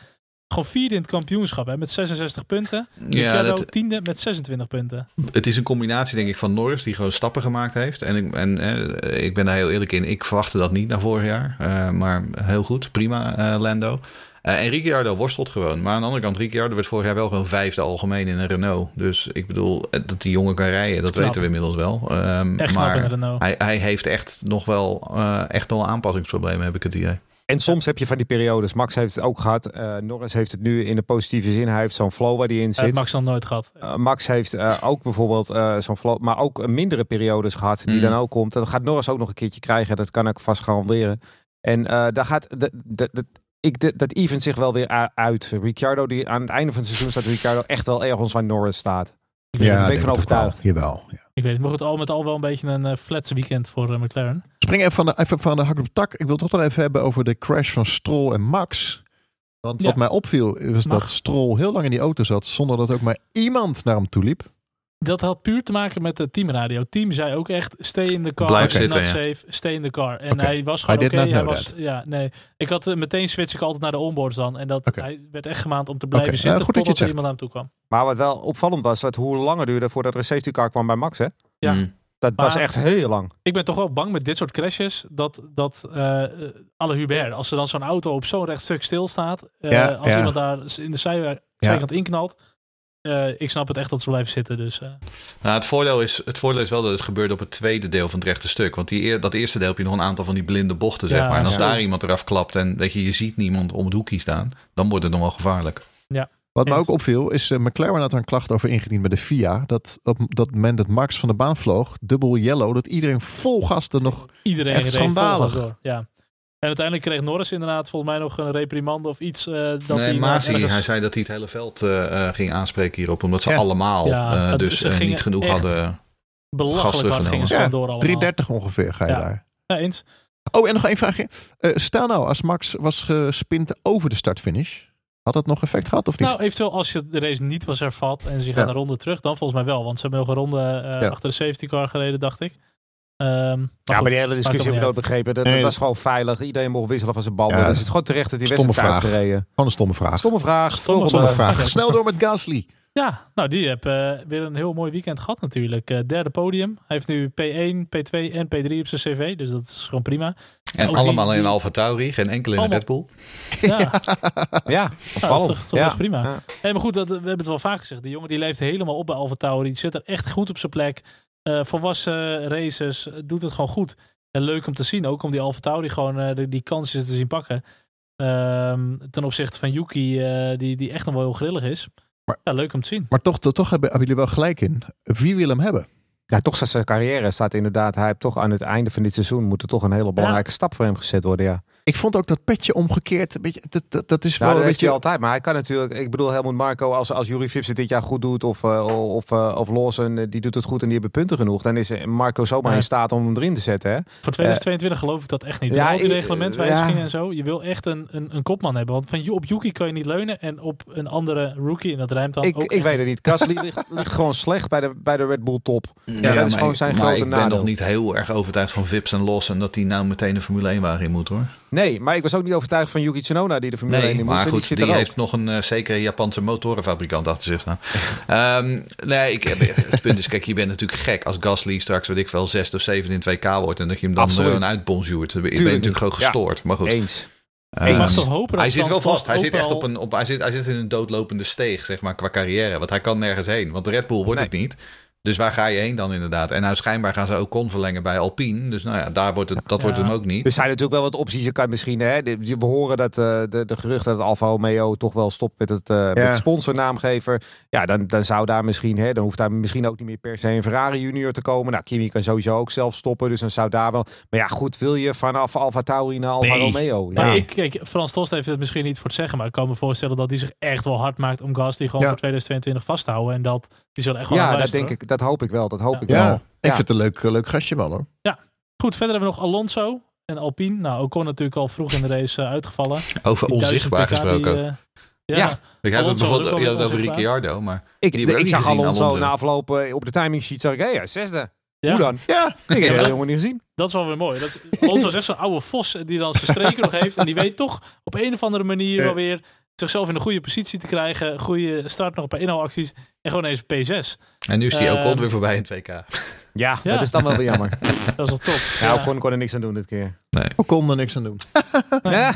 Gewoon vierde in het kampioenschap hè, met 66 punten. Ja, Ricciardo dat, tiende met 26 punten. het is een combinatie denk ik van Norris die gewoon stappen gemaakt heeft. En, ik, en eh, ik ben daar heel eerlijk in. Ik verwachtte dat niet na vorig jaar. Eh, maar heel goed, prima eh, Lando. Eh, en Ricciardo worstelt gewoon. Maar aan de andere kant, Ricciardo werd vorig jaar wel gewoon vijfde algemeen in een Renault. Dus ik bedoel, eh, dat die jongen kan rijden, dat Knap. weten we inmiddels wel. Ehm, Echt knap in de maar Renault. hij, hij heeft echt nog wel, eh, echt nog aanpassingsproblemen, heb ik het idee. En soms heb je van die periodes. Max heeft het ook gehad. eh, Norris heeft het nu in de positieve zin. Hij heeft zo'n flow waar hij in zit. heeft Max nog nooit gehad. Uh, Max heeft uh, ook bijvoorbeeld uh, zo'n flow, maar ook mindere periodes gehad die Mm. dan ook komt. Dat gaat Norris ook nog een keertje krijgen. Dat kan ik vast garanderen. En uh, daar gaat de, de, de, ik, de, dat event zich wel weer uit. Ricciardo, die aan het einde van het seizoen staat Ricciardo echt wel ergens waar Norris staat. Ik het, ben ik van overtuigd. Jawel. Ja. ik weet het. Maar goed, al met al wel een beetje een uh, flats weekend voor uh, McLaren. Spring even van, de, even van de hak op de tak. Ik wil het toch nog even hebben over de crash van Stroll en Max. Want Ja. wat mij opviel was Mag. dat Stroll heel lang in die auto zat zonder dat ook maar iemand naar hem toe liep. Dat had puur te maken met de teamradio. Team zei ook echt, stay in the car, Blijf it's zitten, not ja. safe, stay in the car. En hij was gewoon oké. know was, ja, nee. Ik had eh, meteen switch ik altijd naar de onboards dan. En dat hij werd echt gemaand om te blijven zitten goed dat je totdat er iemand aan hem toe kwam. Maar wat wel opvallend was, dat hoe langer duurde voordat er een safety car kwam bij Max. Hè? Ja. Mm. Dat was echt heel lang. Ik ben toch wel bang met dit soort crashes dat, dat eh alle Hubert, als er dan zo'n auto op zo'n recht stuk stilstaat, eh Ja, als ja. iemand daar in de zij- zijkant inknalt, eh, ik snap het echt dat ze blijven zitten. Dus eh, Nou, het, voordeel is, het voordeel is wel dat het gebeurde op het tweede deel van het rechte stuk. Want die, eer- dat eerste deel heb je nog een aantal van die blinde bochten, zeg Ja, maar. En als ja. daar iemand eraf klapt en dat je, je ziet niemand om het hoekje staan, dan wordt het nog wel gevaarlijk. Wat me ook opviel is, eh, McLaren had er een klacht over ingediend bij de FIA. Dat op dat moment dat Max van de baan vloog, dubbel yellow, dat iedereen vol gas er nog... iedereen Echt schandalig. Ja. En uiteindelijk kreeg Norris inderdaad volgens mij nog een reprimande of iets. eh, dat nee, hij Masi, ergens- hij zei dat hij het hele veld eh, eh, ging aanspreken hierop. Omdat ze Ja. allemaal Ja, eh, het- dus ze eh, niet genoeg hadden. belachelijk hard gingen ze door allemaal. 330 ongeveer ga je Ja. daar. Ja, eens. Oh, en nog één vraagje. Eh, stel nou, als Max was gespint over de start-finish, had dat nog effect gehad of niet? Nou, eventueel als je de race niet was hervat en ze gaat Ja. een ronde terug, dan volgens mij wel. Want ze hebben nog een ronde eh, Ja. achter de safety car gereden, dacht ik. Ehm, maar Ja, goed, maar die hele discussie heb ik ook begrepen. Dat, Nee, dat was gewoon veilig. Iedereen mocht wisselen van zijn bal. Ja, dus het is gewoon terecht dat die wedstrijd is vraag. uitgereden. Gewoon een stomme vraag. Stomme vraag. Stomme vraag. Snel door met Gasly. Ja, nou die heeft eh, weer een heel mooi weekend gehad natuurlijk. Eh, derde podium. Hij heeft nu P1, P2 en P3 op zijn cv. Dus dat is gewoon prima. En Ook allemaal die- in Alfa Tauri, geen enkel in de Red Bull. Ja, Ja, dat is toch, ja. best prima. Ja. Maar goed, dat, we hebben het wel vaak gezegd. Die jongen die leeft helemaal op bij Alfa Tauri. Die zit er echt goed op zijn plek. Eh, volwassen races, eh, doet het gewoon goed. En leuk om te zien ook, om die Alfa Tauri gewoon eh, die, die kansjes te zien pakken. Ehm, ten opzichte van Yuki, eh, die, die echt nog wel heel grillig is. Maar- ja, leuk om te zien. Maar toch, toch hebben, hebben jullie wel gelijk in. Wie wil hem hebben? Ja, toch staat zijn carrière staat inderdaad. Hij heeft toch aan het einde van dit seizoen moet er toch een hele belangrijke stap voor hem gezet worden. Ja, Ik vond ook dat petje omgekeerd. Een beetje, dat, dat, dat is nou, wel dat een weet je beetje... altijd. Maar hij kan natuurlijk. Ik bedoel, Helmut Marco, als, als Jury Vips het dit jaar goed doet. Of, eh, of, eh, of Lawson, eh, die doet het goed en die hebben punten genoeg. Dan is Marco zomaar Ja. in staat om hem erin te zetten. Hè? Voor 2022 geloof ik dat echt niet. ja, al die ja. en zo. Je wil echt een, een, een kopman hebben. Want van, op Yuki kan je niet leunen. En op een andere rookie, en dat ruimt dan Ik, ook ik weet het niet. Gasly ligt, ligt gewoon slecht bij de, bij de Red Bull top. Ja, dat is maar gewoon ik- zijn maar grote ik ben nadeel. nog niet heel erg overtuigd van Vips en Lawson dat die nou meteen een Formule 1 wagen in moet hoor. Nee, maar ik was ook niet overtuigd van Yuki Tsunoda die de Formule 1 in moest. maar goed, die zit die er ook. heeft nog een eh, zekere Japanse motorenfabrikant achter zich staan. [laughs] Ehm, nee, ik, het punt is, kijk, je bent natuurlijk gek als Gasly straks, weet ik veel, zesde of zevende in 2K wordt en dat je hem dan Absoluut. uh, uitbonjourd. Dan ben je Tuurlijk natuurlijk gewoon. Ja. gestoord. Maar goed. Eens. Ehm, Ik mag toch hopen dat hij zit wel vast. Hij zit echt wel- op een, op, hij zit, hij zit in een doodlopende steeg, zeg maar, qua carrière. Want hij kan nergens heen. Want de Red Bull wordt Nee. het niet. Dus waar ga je heen dan inderdaad? En nou schijnbaar gaan ze ook kon verlengen bij Alpine. Dus nou ja, daar wordt het, dat wordt hem ook niet. Er zijn natuurlijk wel wat opties. Je kan misschien, hè, we horen dat eh, de, de geruchten dat Alfa Romeo toch wel stopt met het eh met sponsornaamgever. Ja, dan, dan zou daar misschien, hè, dan hoeft daar misschien ook niet meer per se een Ferrari junior te komen. Nou, Kimi kan sowieso ook zelf stoppen, dus dan zou daar wel. Maar ja, goed, wil je vanaf Alfa Tauri naar Alfa Nee. Romeo? Ja. Maar ik, kijk, Frans Tost heeft het misschien niet voor het zeggen, maar ik kan me voorstellen dat hij zich echt wel hard maakt om Gasly gewoon Ja. voor 2022 vast te houden. En dat die zullen echt wel ja, dat denk ik. Dat hoop ik wel. Dat hoop Ja. ik Ja, wel. ik Ja. vind het een leuk, leuk gastje wel hoor. hoor. Goed, verder hebben we nog Alonso en Alpine. Nou, Ocon natuurlijk al vroeg in de race eh, uitgevallen. [laughs] Over Die 1000 onzichtbaar pk die, gesproken. eh, Ja. ja, Ik had het bijvoorbeeld over. Ricciardo, maar Ik, Die ik zag Alonso, Alonso. na afloop eh, op de timing sheet, zag ik, hé, ja, zesde. Ja. Hoe dan? Ja, Ik heb [laughs] Ja, maar- jongen niet gezien. Dat is wel weer mooi. Dat, Alonso is echt zo'n oude vos die dan zijn streken [laughs] nog heeft. En die weet toch op een of andere manier wel weer zichzelf in een goede positie te krijgen. Goede start nog op inhaalacties. En gewoon eens P6. en nu is hij ook Ehm, al weer voorbij in 2K. Ja, [laughs] Ja. dat is dan wel weer jammer. [laughs] Dat is toch top. Ja, Ocon kon er niks aan doen dit keer. we konden er niks aan doen. [laughs] Ja.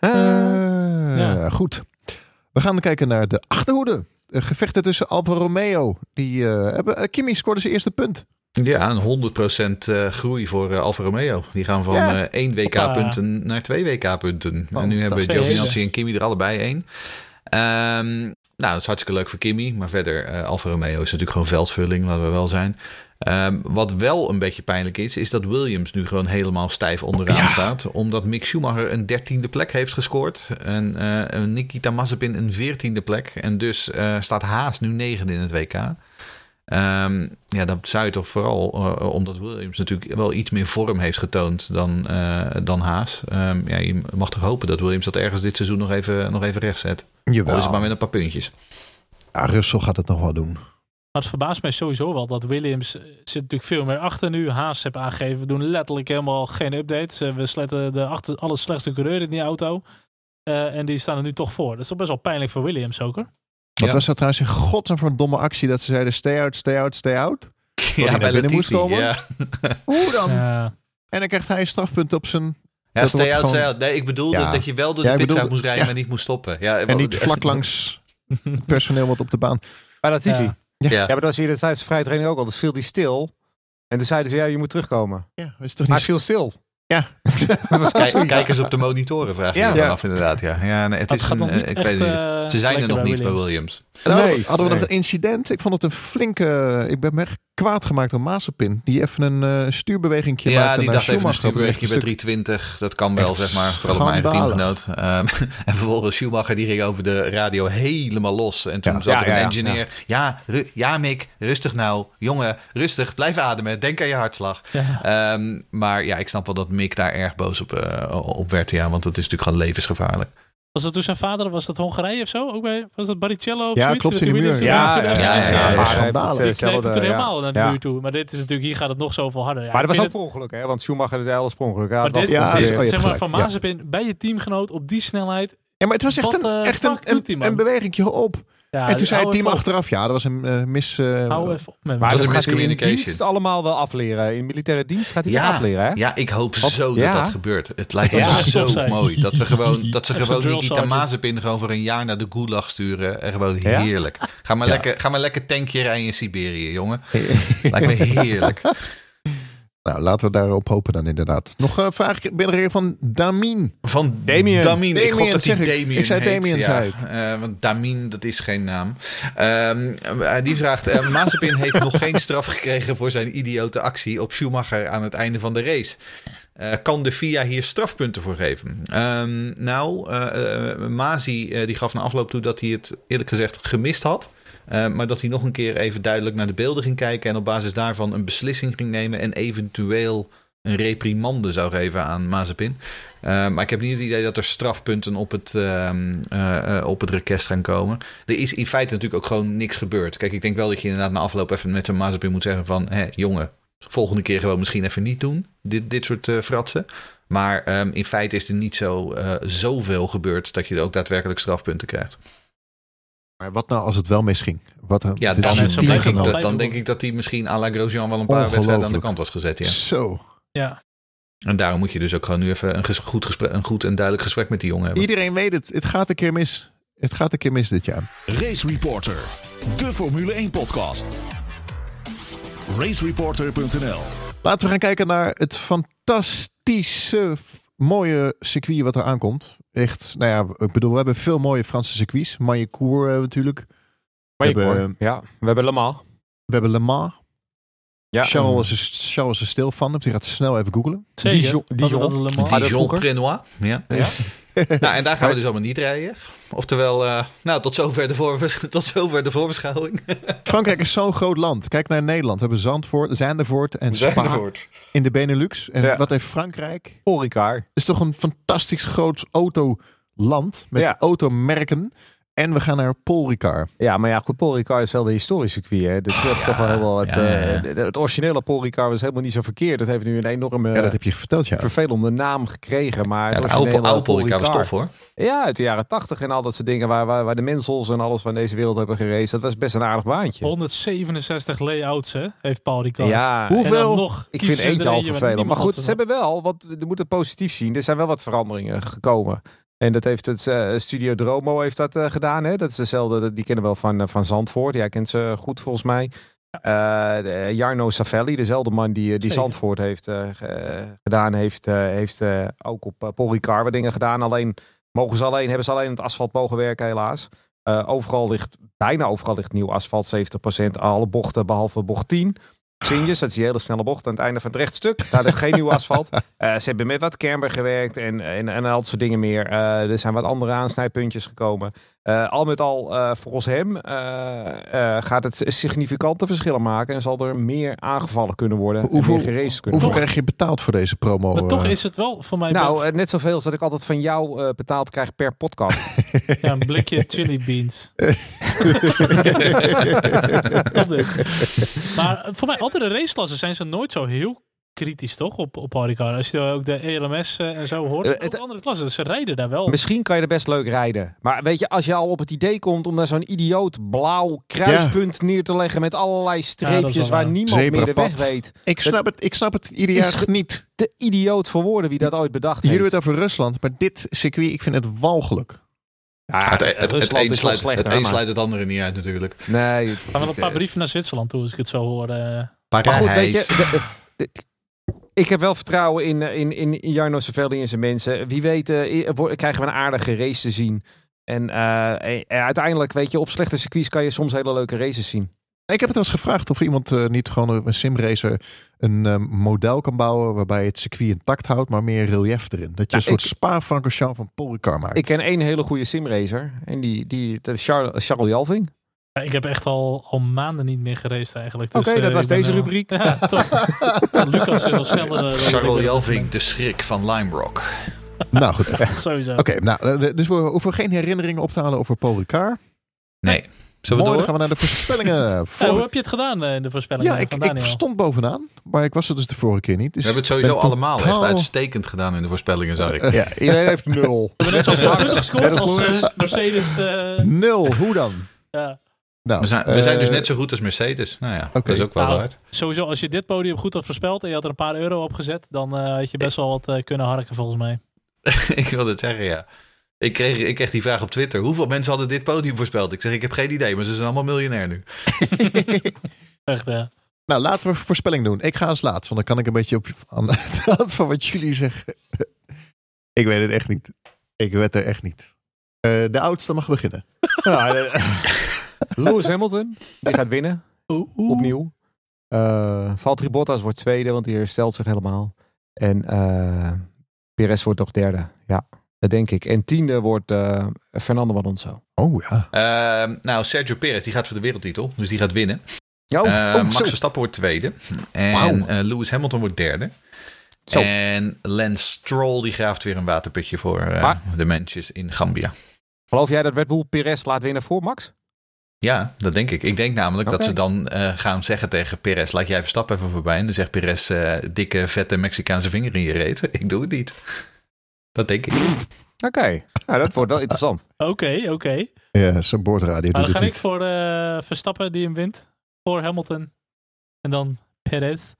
Eh, Ja. Goed. We gaan kijken naar de achterhoede. De gevechten tussen Alfa Romeo. Die, eh, hebben, eh, Kimi scoorde zijn eerste punt. Ja, een 100% eh, groei voor eh, Alfa Romeo. Die gaan van Ja. eh 1 WK-punten naar 2 WK-punten. Oh, en nu hebben Giovinazzi en Kimi er allebei één. Ehm, nou, dat is hartstikke leuk voor Kimi. Maar verder, eh Alfa Romeo is natuurlijk gewoon veldvulling, laten we wel zijn. Ehm, wat wel een beetje pijnlijk is, is dat Williams nu gewoon helemaal stijf onderaan staat. Omdat Mick Schumacher een dertiende plek heeft gescoord. En eh, Nikita Mazepin een veertiende plek. En dus eh, staat Haas nu negende in het WK. Ehm, ja, dat zou je toch vooral eh, omdat Williams natuurlijk wel iets meer vorm heeft getoond dan, eh, dan Haas. Ehm, ja, je mag toch hopen dat Williams dat ergens dit seizoen nog even, nog even recht zet. Al is het maar Jawel. met een paar puntjes. Ja, Russell gaat het nog wel doen. Maar het verbaast mij sowieso wel dat Williams eh, zit natuurlijk veel meer achter nu. Haas heeft aangegeven, we doen letterlijk helemaal geen updates. We sletten de achter, alle slechtste coureur in die auto. Eh, en die staan er nu toch voor. Dat is toch best wel pijnlijk voor Williams ook hoor. Wat Ja. was dat trouwens in godsnaam voor een domme actie dat ze zeiden stay out, stay out, stay out? [laughs] hij naar binnen Latifi, moest komen? Ja, [laughs] Hoe dan? Ja. En dan krijgt hij een strafpunt op zijn... ja Dat stay out, gewoon- stay out. Nee, ik bedoelde Ja. dat je wel door Ja, de bedoelde- moest rijden, ja. maar niet moest stoppen. Ja, En niet vlak langs [laughs] personeel wat op de baan. Bij Latifi. Ja. Ja. Ja. maar dat was hier de tijdens de vrije training ook al. Dus viel die stil. En toen zeiden ze, ja, je moet terugkomen. Ja, is toch Maar niet... hij viel stil. Ja. [laughs] Dat was Kijk, kijk eens op de monitoren, vraag je Ja. dan af inderdaad. Ja, ja nee, het Dat is gaat een, nog eh, niet ik echt, weet niet. eh, Ze zijn er nog niet bij Williams. Hadden we- Nee, hadden we nee. nog een incident. Ik vond het een flinke... Ik ben kwaad gemaakt door Mazepin. Die even een eh stuurbeweging Ja, maakte die naar dacht even een stuurbewegje bij Echt een 320. Dat kan wel, Echt zeg maar. Vooral op mijn eigen teamgenoot. Ehm, [laughs] en vervolgens Schumacher, die ging over de radio helemaal los. En toen Ja. zat Ja, er een ja, ja, engineer. Ja, ru- ja, Mick, rustig nou. Jongen, rustig, blijf ademen. Denk aan je hartslag. Ja. Ehm, maar ja, ik snap wel dat Mick daar erg boos op, eh, op werd. Ja, want het is natuurlijk gewoon levensgevaarlijk. Was dat toen zijn vader, was dat Hongarije of zo? Ook bij, was dat Baricello of Ja, zoiets? klopt, in de muur. Ja, ja, ja, ja, ja, ja, schandalig. Die kneep het toen helemaal naar de muur toe. Maar dit is natuurlijk, hier gaat het nog zoveel harder. Ja, Maar dat was ook per ongeluk, hè? Want Schumacher deed alles per ongeluk. Maar dit is- je zeg maar, van. Mazepin bij je teamgenoot op die snelheid. Ja, maar het was echt een, eh, echt een, een, bewegingje op. Ja, en toen zei het team achteraf, ja, dat was een eh, mis... eh, Hou even op met. Maar Dat is miscommunication. dienst allemaal wel afleren. In militaire dienst gaat hij dat afleren, hè? ja, ik hoop zo ja. dat dat gebeurt. Het lijkt me Ja. zo zijn. mooi. Dat, we gewoon, [laughs] dat ze gewoon Nikita. Mazepin gewoon voor een jaar naar de Gulag sturen. En gewoon heerlijk. Ga maar, Ja. lekker, ga maar lekker tankje rijden in Siberië, jongen. [laughs] Lijkt me heerlijk. Nou, laten we daarop hopen dan inderdaad. Nog een vraag binnengekregen van Damien. Van Damien. Damien. Ik Damien, gok dat hij zeg ik. Damien Ik zei heet. Damien, ja. zei ik. Eh, want Damien, dat is geen naam. Ehm, eh, die vraagt... eh Mazepin heeft nog geen straf gekregen voor zijn idiote actie op Schumacher aan het einde van de race. Eh, kan de FIA hier strafpunten voor geven? Ehm, nou, eh eh, Mazi eh, die gaf na afloop toe dat hij het eerlijk gezegd gemist had. Eh, maar dat hij nog een keer even duidelijk naar de beelden ging kijken. En op basis daarvan een beslissing ging nemen. En eventueel een reprimande zou geven aan Mazepin. Eh, maar ik heb niet het idee dat er strafpunten op het, eh, op het request gaan komen. Er is in feite natuurlijk ook gewoon niks gebeurd. Kijk, ik denk wel dat je inderdaad na afloop even met zo'n Mazepin moet zeggen van... Hé, jongen, volgende keer gewoon misschien even niet doen. Dit, dit soort fratsen. Maar ehm, in feite is er niet zo zoveel gebeurd dat je ook daadwerkelijk strafpunten krijgt. Maar wat nou als het wel misging? Wat, Ja, dan, denk ik, dat, dan denk ik dat hij misschien à la Grosjean wel een paar wedstrijden aan de kant was gezet. Ja. Zo. Ja. En daarom moet je dus ook gewoon nu even een, ges- goed, gesprek, een goed en duidelijk gesprek met die jongen hebben. Iedereen weet het. Het gaat een keer mis. Het gaat een keer mis dit jaar. Race Reporter, de Formule 1 podcast. Racereporter.nl Laten we gaan kijken naar het fantastische, mooie circuit wat er aankomt. Echt, nou ja, ik bedoel, we hebben veel mooie Franse circuits. Maillecourt hebben we natuurlijk. We hoor. hebben- Ja, we hebben Le Mans. We hebben Le Mans. Ja, Charles, is er, Charles is stil van. Of die gaat snel even googlen. Zeker. Dijon- Dijon. Dijon. Prenois. Ja. Ja. [laughs] nou, en daar gaan we dus allemaal niet rijden. Oftewel, eh, nou, tot zover de, voor, [laughs] tot zover de voorbeschouwing. [laughs] Frankrijk is zo'n groot land. Kijk naar Nederland. We hebben Zandvoort, Zandvoort en Spa Zandvoort. in de Benelux. En Ja. wat heeft Frankrijk? Het is toch een fantastisch groot autoland met Ja. automerken. En we gaan naar Paul Ricard. Ja, maar ja, goed, Paul Ricard is wel de historische circuit. Hè? Dus dat is toch wel helemaal het, ja, ja, ja. eh, het originele Paul Ricard was helemaal niet zo verkeerd. Het heeft nu een enorme Ja, dat heb je verteld, ja. vervelende naam gekregen. Maar Ja, het de oude, originele oude Paul was tof hoor. Ja, uit de jaren tachtig en al dat soort dingen waar, waar, waar de mensels en alles van deze wereld hebben geraced. Dat was best een aardig baantje. 167 layouts hè, heeft Paul Ricard. Ja, Hoeveel? nog ik vind eentje al vervelend. Maar goed, ze hebben wel, want we moeten positief zien. Er zijn wel wat veranderingen gekomen. En dat heeft het eh, Studio Dromo heeft dat eh, gedaan. Hè? Dat is dezelfde, die kennen we wel van, eh, van Zandvoort. Jij kent ze goed volgens mij. Jarno Savelli, dezelfde man die, die. Zandvoort heeft ge- gedaan, heeft, heeft ook op uh, wat dingen gedaan. Alleen mogen ze alleen, hebben ze alleen het asfalt mogen werken helaas. Overal ligt, bijna overal ligt nieuw asfalt, 70%. Alle bochten behalve bocht 10. Sinjes, dat is die hele snelle bocht aan het einde van het rechtstuk. Daar ligt geen nieuw asfalt. [laughs] Eh, ze hebben met wat camber gewerkt en, en, en al dat soort dingen meer. Eh, er zijn wat andere aansnijpuntjes gekomen. Eh, al met al, eh, volgens hem, eh, eh, gaat het significante verschillen maken. En zal er meer aangevallen kunnen worden. Hoeveel- en meer geraced kunnen Hoeveel krijg je betaald voor deze promo? Maar toch is het wel voor mij Nou, net zoveel als dat ik altijd van jou eh, betaald krijg per podcast. [laughs] ja, een blikje chili beans. [laughs] Top dit. Maar voor mij, altijd de raceklassen zijn ze nooit zo heel kritisch, toch? Op, op. Als je ook de ELMS eh, en zo hoort. Eh, ook het- andere klassen. Dus ze rijden daar wel. Misschien kan je er best leuk rijden. Maar weet je, als je al op het idee komt om daar zo'n idioot blauw kruispunt neer te leggen met allerlei streepjes waar niemand meer de weg weet. ik, snap het, ik snap het ieder jaar niet. Te idioot voor woorden wie dat ooit bedacht Jullie heeft. hebben het over Rusland, maar dit circuit, ik vind het walgelijk. Ja, het, het, het, Rusland een sluit, slecht, het een maar- sluit het andere niet uit natuurlijk. Nee, het- gaan wel een paar brieven naar Zwitserland toe, als ik het zo hoor. eh. Maar goed, weet je, Parijs. de- de- de- ik heb wel vertrouwen in, eh, in, in Jarno Savelli en zijn mensen. Wie weet eh, krijgen we een aardige race te zien. En eh, uiteindelijk, weet je, op slechte circuits kan je soms hele leuke races zien. Ik heb het wel eens gevraagd of iemand niet gewoon een simracer een eh, model kan bouwen waarbij het circuit intact houdt, maar meer relief erin. Dat je Nou, een soort ik- Spa-Francorchamps van Paul Ricard maakt. Ik ken één hele goede simracer. En die, die, dat is Charles, Charles Jalving. Ja, ik heb echt al, al maanden niet meer geraced eigenlijk. Oké, Dus, eh, dat was ik ben, deze eh, rubriek. [laughs] Ja, top. [laughs] Lucas is nog sneller. ik Charles. Jelving, de schrik van Limebrock. Nou goed. [laughs] Oké, Sowieso. nou, eh, dus we hoeven geen herinneringen op te halen over Paul Ricard. Nee. Zullen we Mooi, dan door? gaan we naar de voorspellingen. Ja, Vorige- hoe heb je het gedaan eh, in de voorspellingen ja, ik, ik stond bovenaan, maar ik was er dus de vorige keer niet. Dus We hebben het sowieso allemaal echt uitstekend gedaan in de voorspellingen, zag ik. Ja, iedereen heeft nul. We hebben net zoals gescoord als eh. Mercedes. eh, Nul, hoe dan? Ja. Nou, We zijn, we zijn dus eh, net zo goed als Mercedes. Nou ja, dat is ook wel Nou, waard. Sowieso, als je dit podium goed had voorspeld en je had er een paar euro op gezet, dan eh, had je best wel wat eh, kunnen harken volgens mij. [laughs] ik wilde het zeggen, ja. Ik kreeg, ik kreeg die vraag op Twitter. Hoeveel mensen hadden dit podium voorspeld? Ik zeg, ik heb geen idee, maar ze zijn allemaal miljonair nu. [laughs] Echt, ja. Nou, laten we een voorspelling doen. Ik ga als laatst, want dan kan ik een beetje op aan de hand van wat jullie zeggen. [laughs] ik weet het echt niet. Ik weet er echt niet. Eh, de oudste mag beginnen. Ja, eh, Lewis Hamilton, die gaat winnen. Oeh. Opnieuw. Eh Valtteri Bottas wordt tweede, want die herstelt zich helemaal. En eh Perez wordt nog derde. Ja, dat denk ik. En tiende wordt eh, Fernando Alonso. Oh ja. Ehm, nou, Sergio Perez, die gaat voor de wereldtitel. Dus die gaat winnen. Oh, oh, Max. Verstappen wordt tweede. En Wauw. eh, Lewis Hamilton wordt derde. Zo. En Lance Stroll die graaft weer een waterputje voor de mensjes in Gambia. Geloof jij dat Red Bull Perez laat winnen voor Max? Ja, dat denk ik. Ik denk namelijk dat ze dan eh, gaan zeggen tegen Perez... laat jij Verstappen even voorbij. En dan zegt Perez, eh, dikke, vette Mexicaanse vinger in je reet. [laughs] Ik doe het niet. Dat denk ik. Oké, nou, dat wordt wel interessant. [laughs] Oké, oké. Ja, zijn boordradio Maar doet dan ga ik voor eh, Verstappen die hem wint. Voor Hamilton. En dan Perez.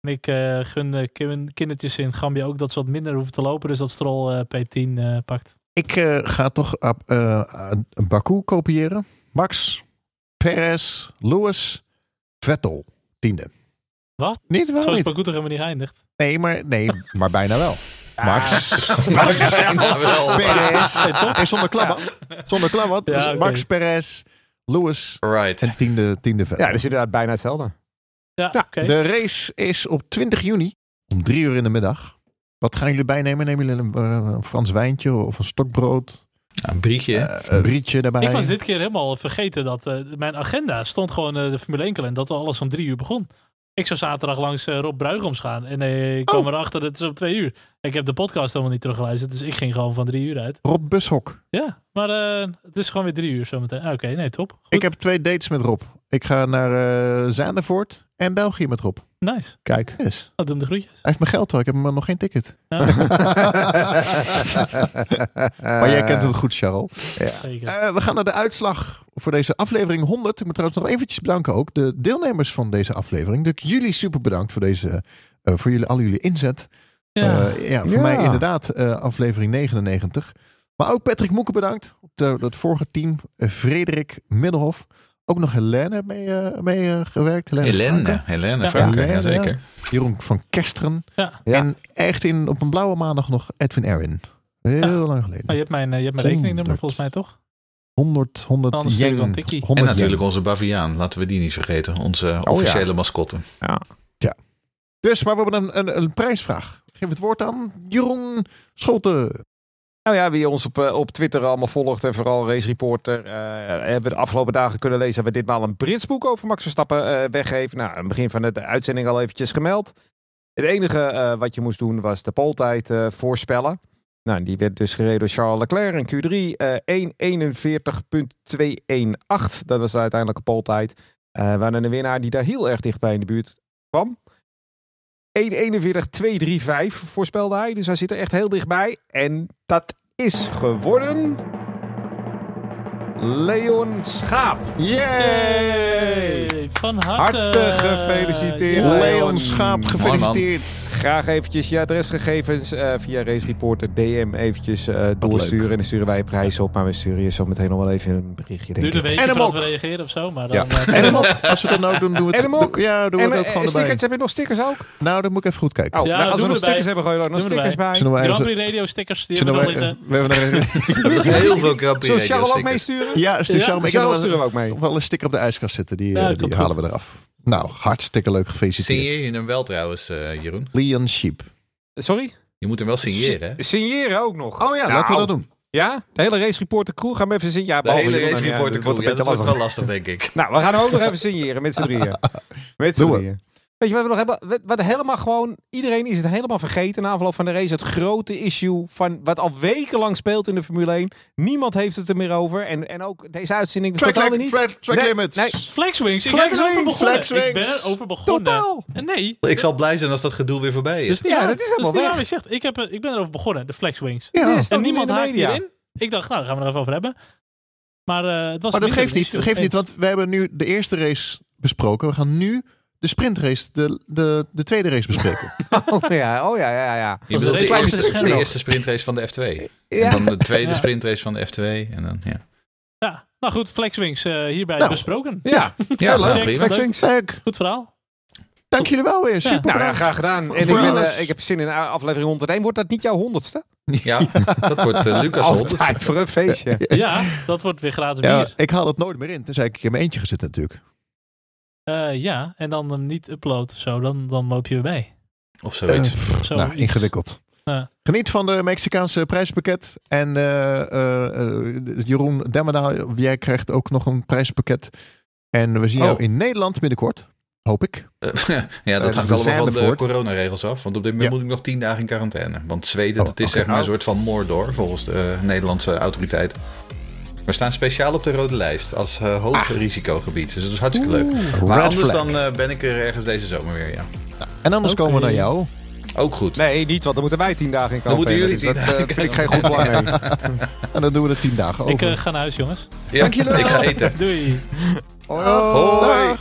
En ik eh, gun de kin- kindertjes in Gambia ook dat ze wat minder hoeven te lopen. Dus dat Stroll eh, P10 eh, pakt. Ik eh, ga toch uh, uh, Baku kopiëren. Max, Perez, Lewis, Vettel, tiende. Wat? Niet wel Zo is niet. Baku toch helemaal niet geëindigd? Nee, maar, nee, maar bijna wel. Max, [laughs] Max, bijna wel. [laughs] Perez. En zonder klapband. Zonder klapband. Ja, Dus. Max, Perez, Lewis Right. en tiende, tiende Vettel. Ja, dat is inderdaad bijna hetzelfde. Ja, Ja, oké. De race is op 20 juni om drie uur in de middag. Wat gaan jullie bijnemen? Nemen jullie een, eh, een Frans wijntje of een stokbrood? Ja, een brietje. Eh, een brietje daarbij? Ik was dit keer helemaal vergeten dat eh, mijn agenda stond gewoon eh, de Formule 1 kalender dat alles om drie uur begon. Ik zou zaterdag langs Rob Bruigoms gaan en ik kwam Oh. erachter dat het is om twee uur. Ik heb de podcast helemaal niet teruggeluisterd, dus ik ging gewoon van drie uur uit. Rob Bushok. Ja, maar eh, het is gewoon weer drie uur zometeen. Ah, Oké, nee, top. Goed. Ik heb twee dates met Rob. Ik ga naar eh Zaandervoort en België met Rob. Nice. Kijk. Yes. Oh, doe hem de groetjes. Hij heeft mijn geld hoor. Ik heb hem nog geen ticket. Ja, [laughs] Maar jij kent hem goed, Charles. zeker. Eh, we gaan naar de uitslag voor deze aflevering 100. Ik moet trouwens nog eventjes bedanken ook. De deelnemers van deze aflevering. Dus jullie super bedankt voor deze, eh, voor jullie, al jullie inzet. ja. Eh, ja, voor Ja. mij inderdaad eh, aflevering 99. Maar ook Patrick Moeken bedankt. Het vorige team. Frederik Middelhof. Ook nog Helene mee, eh, mee eh, gewerkt. Helene, Helene. Helene Ja. Helene, ja, zeker. Jeroen van Kersteren. ja. Ja. En echt in, op een blauwe maandag nog Edwin Erwin. Heel Ja. lang geleden. Oh, je hebt mijn, eh, je hebt mijn rekeningnummer volgens mij toch? 100, 100 Anders yen. een tikkie. 100 En natuurlijk yen. onze Baviaan. Laten we die niet vergeten. Onze ja. officiële mascotte. Dus, maar we hebben een, een, een prijsvraag. Geef het woord aan Jeroen Scholten. Nou ja, wie ons op, eh, op Twitter allemaal volgt en vooral Race Reporter, eh, hebben we de afgelopen dagen kunnen lezen dat we ditmaal een Brits boek over Max Verstappen eh, weggeven. Nou, aan het begin van de uitzending al eventjes gemeld. Het enige wat je moest doen was de poltijd voorspellen. Nou, die werd dus gereden door Charles Leclerc in Q3. eh 1.41.218, dat was de uiteindelijke poltijd. We hadden een winnaar die daar heel erg dichtbij in de buurt kwam. 1.41.235 voorspelde hij. Dus hij zit er echt heel dichtbij. En dat is geworden... Leon Schaap. Yay! Van harte. Harte gefeliciteerd. Leon Schaap, gefeliciteerd. Graag eventjes je adresgegevens eh, via Race Reporter DM eventjes eh, doorsturen. leuk. En dan sturen wij prijzen op. Maar we sturen je zo meteen nog wel even een berichtje. Denk Duurt een weekje voordat we reageren of zo, maar dan... Ja. eh, En hem. [laughs] Als we dat nou doen, doen we het. En hem ook. Ja, doen we En het ook gewoon stickers, erbij. heb je nog stickers ook? Nou, dan moet ik even goed kijken. Oh, Ja, nou, als we nog stickers hebben, gooi je er ook nog stickers bij. Grand Prix Radio stickers, die hebben zullen we we, nog liggen. we hebben [laughs] er Heel veel Grand Prix Zullen we radio Charles ook stickers. meesturen? ja, Charles, sturen we ook mee. wel een sticker op de ijskast zitten. Die, halen we eraf. Nou, hartstikke leuk gefeliciteerd. Signeer je hem wel trouwens, eh, Jeroen? Leon Sheep. Sorry? Je moet hem wel signeren, hè? Signeren ook nog. Oh ja, Nou, laten we dat doen. Ja? De hele Race Reporter crew gaan we even zien. Ja, De hele Jeroen, race ja, reporter dat wordt crew. een Ja, dat beetje wordt lastig. wel lastig, denk ik. [laughs] Nou, we gaan hem ook nog even signeren met z'n [laughs] drieën. Met z'n drieën. Weet je wat we nog hebben? Wat- helemaal gewoon... Iedereen is het helemaal vergeten na afloop van de race. Het grote issue van wat al wekenlang speelt in de Formule 1. Niemand heeft het er meer over. En, en ook deze uitzending Track, totaal li- niet. track, track Nee, limits. nee. Flexwings, ik Flexwings, ben erover begonnen. Flexwings. Ik ben erover begonnen. Totaal. En nee, Ik zal blij zijn als dat gedoe weer voorbij is. dus Ja, dat is Dus helemaal weg. wat je zegt. Ik, heb, er- ik ben erover begonnen, de Flexwings. Ja. Toch En niemand meer in de haakt media. hierin. Ik dacht, nou, daar gaan we er even over hebben. Maar eh, het was Maar dat geeft niet, geeft niet, want we hebben nu de eerste race besproken. We gaan nu de sprintrace, de, de, de tweede race bespreken. [laughs] Oh ja, oh ja, ja, ja. Je Was bedoelt de eerste, de sprintrace van de F2. En dan de tweede Ja. sprintrace van de F2. En dan, ja. Ja, nou goed, Flexwings eh, hierbij Nou. besproken. Ja, Ja, leuk. prima. Flexwings. Leuk, Goed verhaal. dank jullie wel weer. Super Ja. Nou ja, graag gedaan. En ik, eh, ik heb zin in aflevering 101. Wordt dat niet jouw honderdste? Ja, dat wordt eh, Lucas hond. Altijd voor een feestje. Ja, dat wordt weer gratis Ja, bier. ik haal het nooit meer in, tenzij ik in mijn eentje gezet natuurlijk. Eh, ja, en dan hem niet upload of zo, dan, dan loop je weer bij. Of zoiets. Eh, pff, Zo nou, iets. ingewikkeld. Geniet van de Mexicaanse prijspakket. En eh, Jeroen Demmerdaal, jij krijgt ook nog een prijspakket. En we zien jou Oh. in Nederland binnenkort. Hoop ik. Dat [laughs] ja, dat hangt allemaal van de coronaregels af. Want op dit moment Ja. moet ik nog tien dagen in quarantaine. Want Zweden, Oh, dat is zeg maar een Oh. soort van Mordor, volgens de Nederlandse autoriteiten. We staan speciaal op de rode lijst als eh, hoog risicogebied. Dus dat is hartstikke leuk. Maar anders flag. dan eh, ben ik er ergens deze zomer weer, ja. En anders komen we naar jou. Ook goed. Nee, niet, want dan moeten wij tien dagen in Dan moeten jullie Dus tien dat, eh, dagen. vind ik geen goed plan. nee. [laughs] En dan doen we er tien dagen over. Ik ga naar huis, jongens. Ja, Dank jullie wel. Ik ga eten. Doei. Hoi.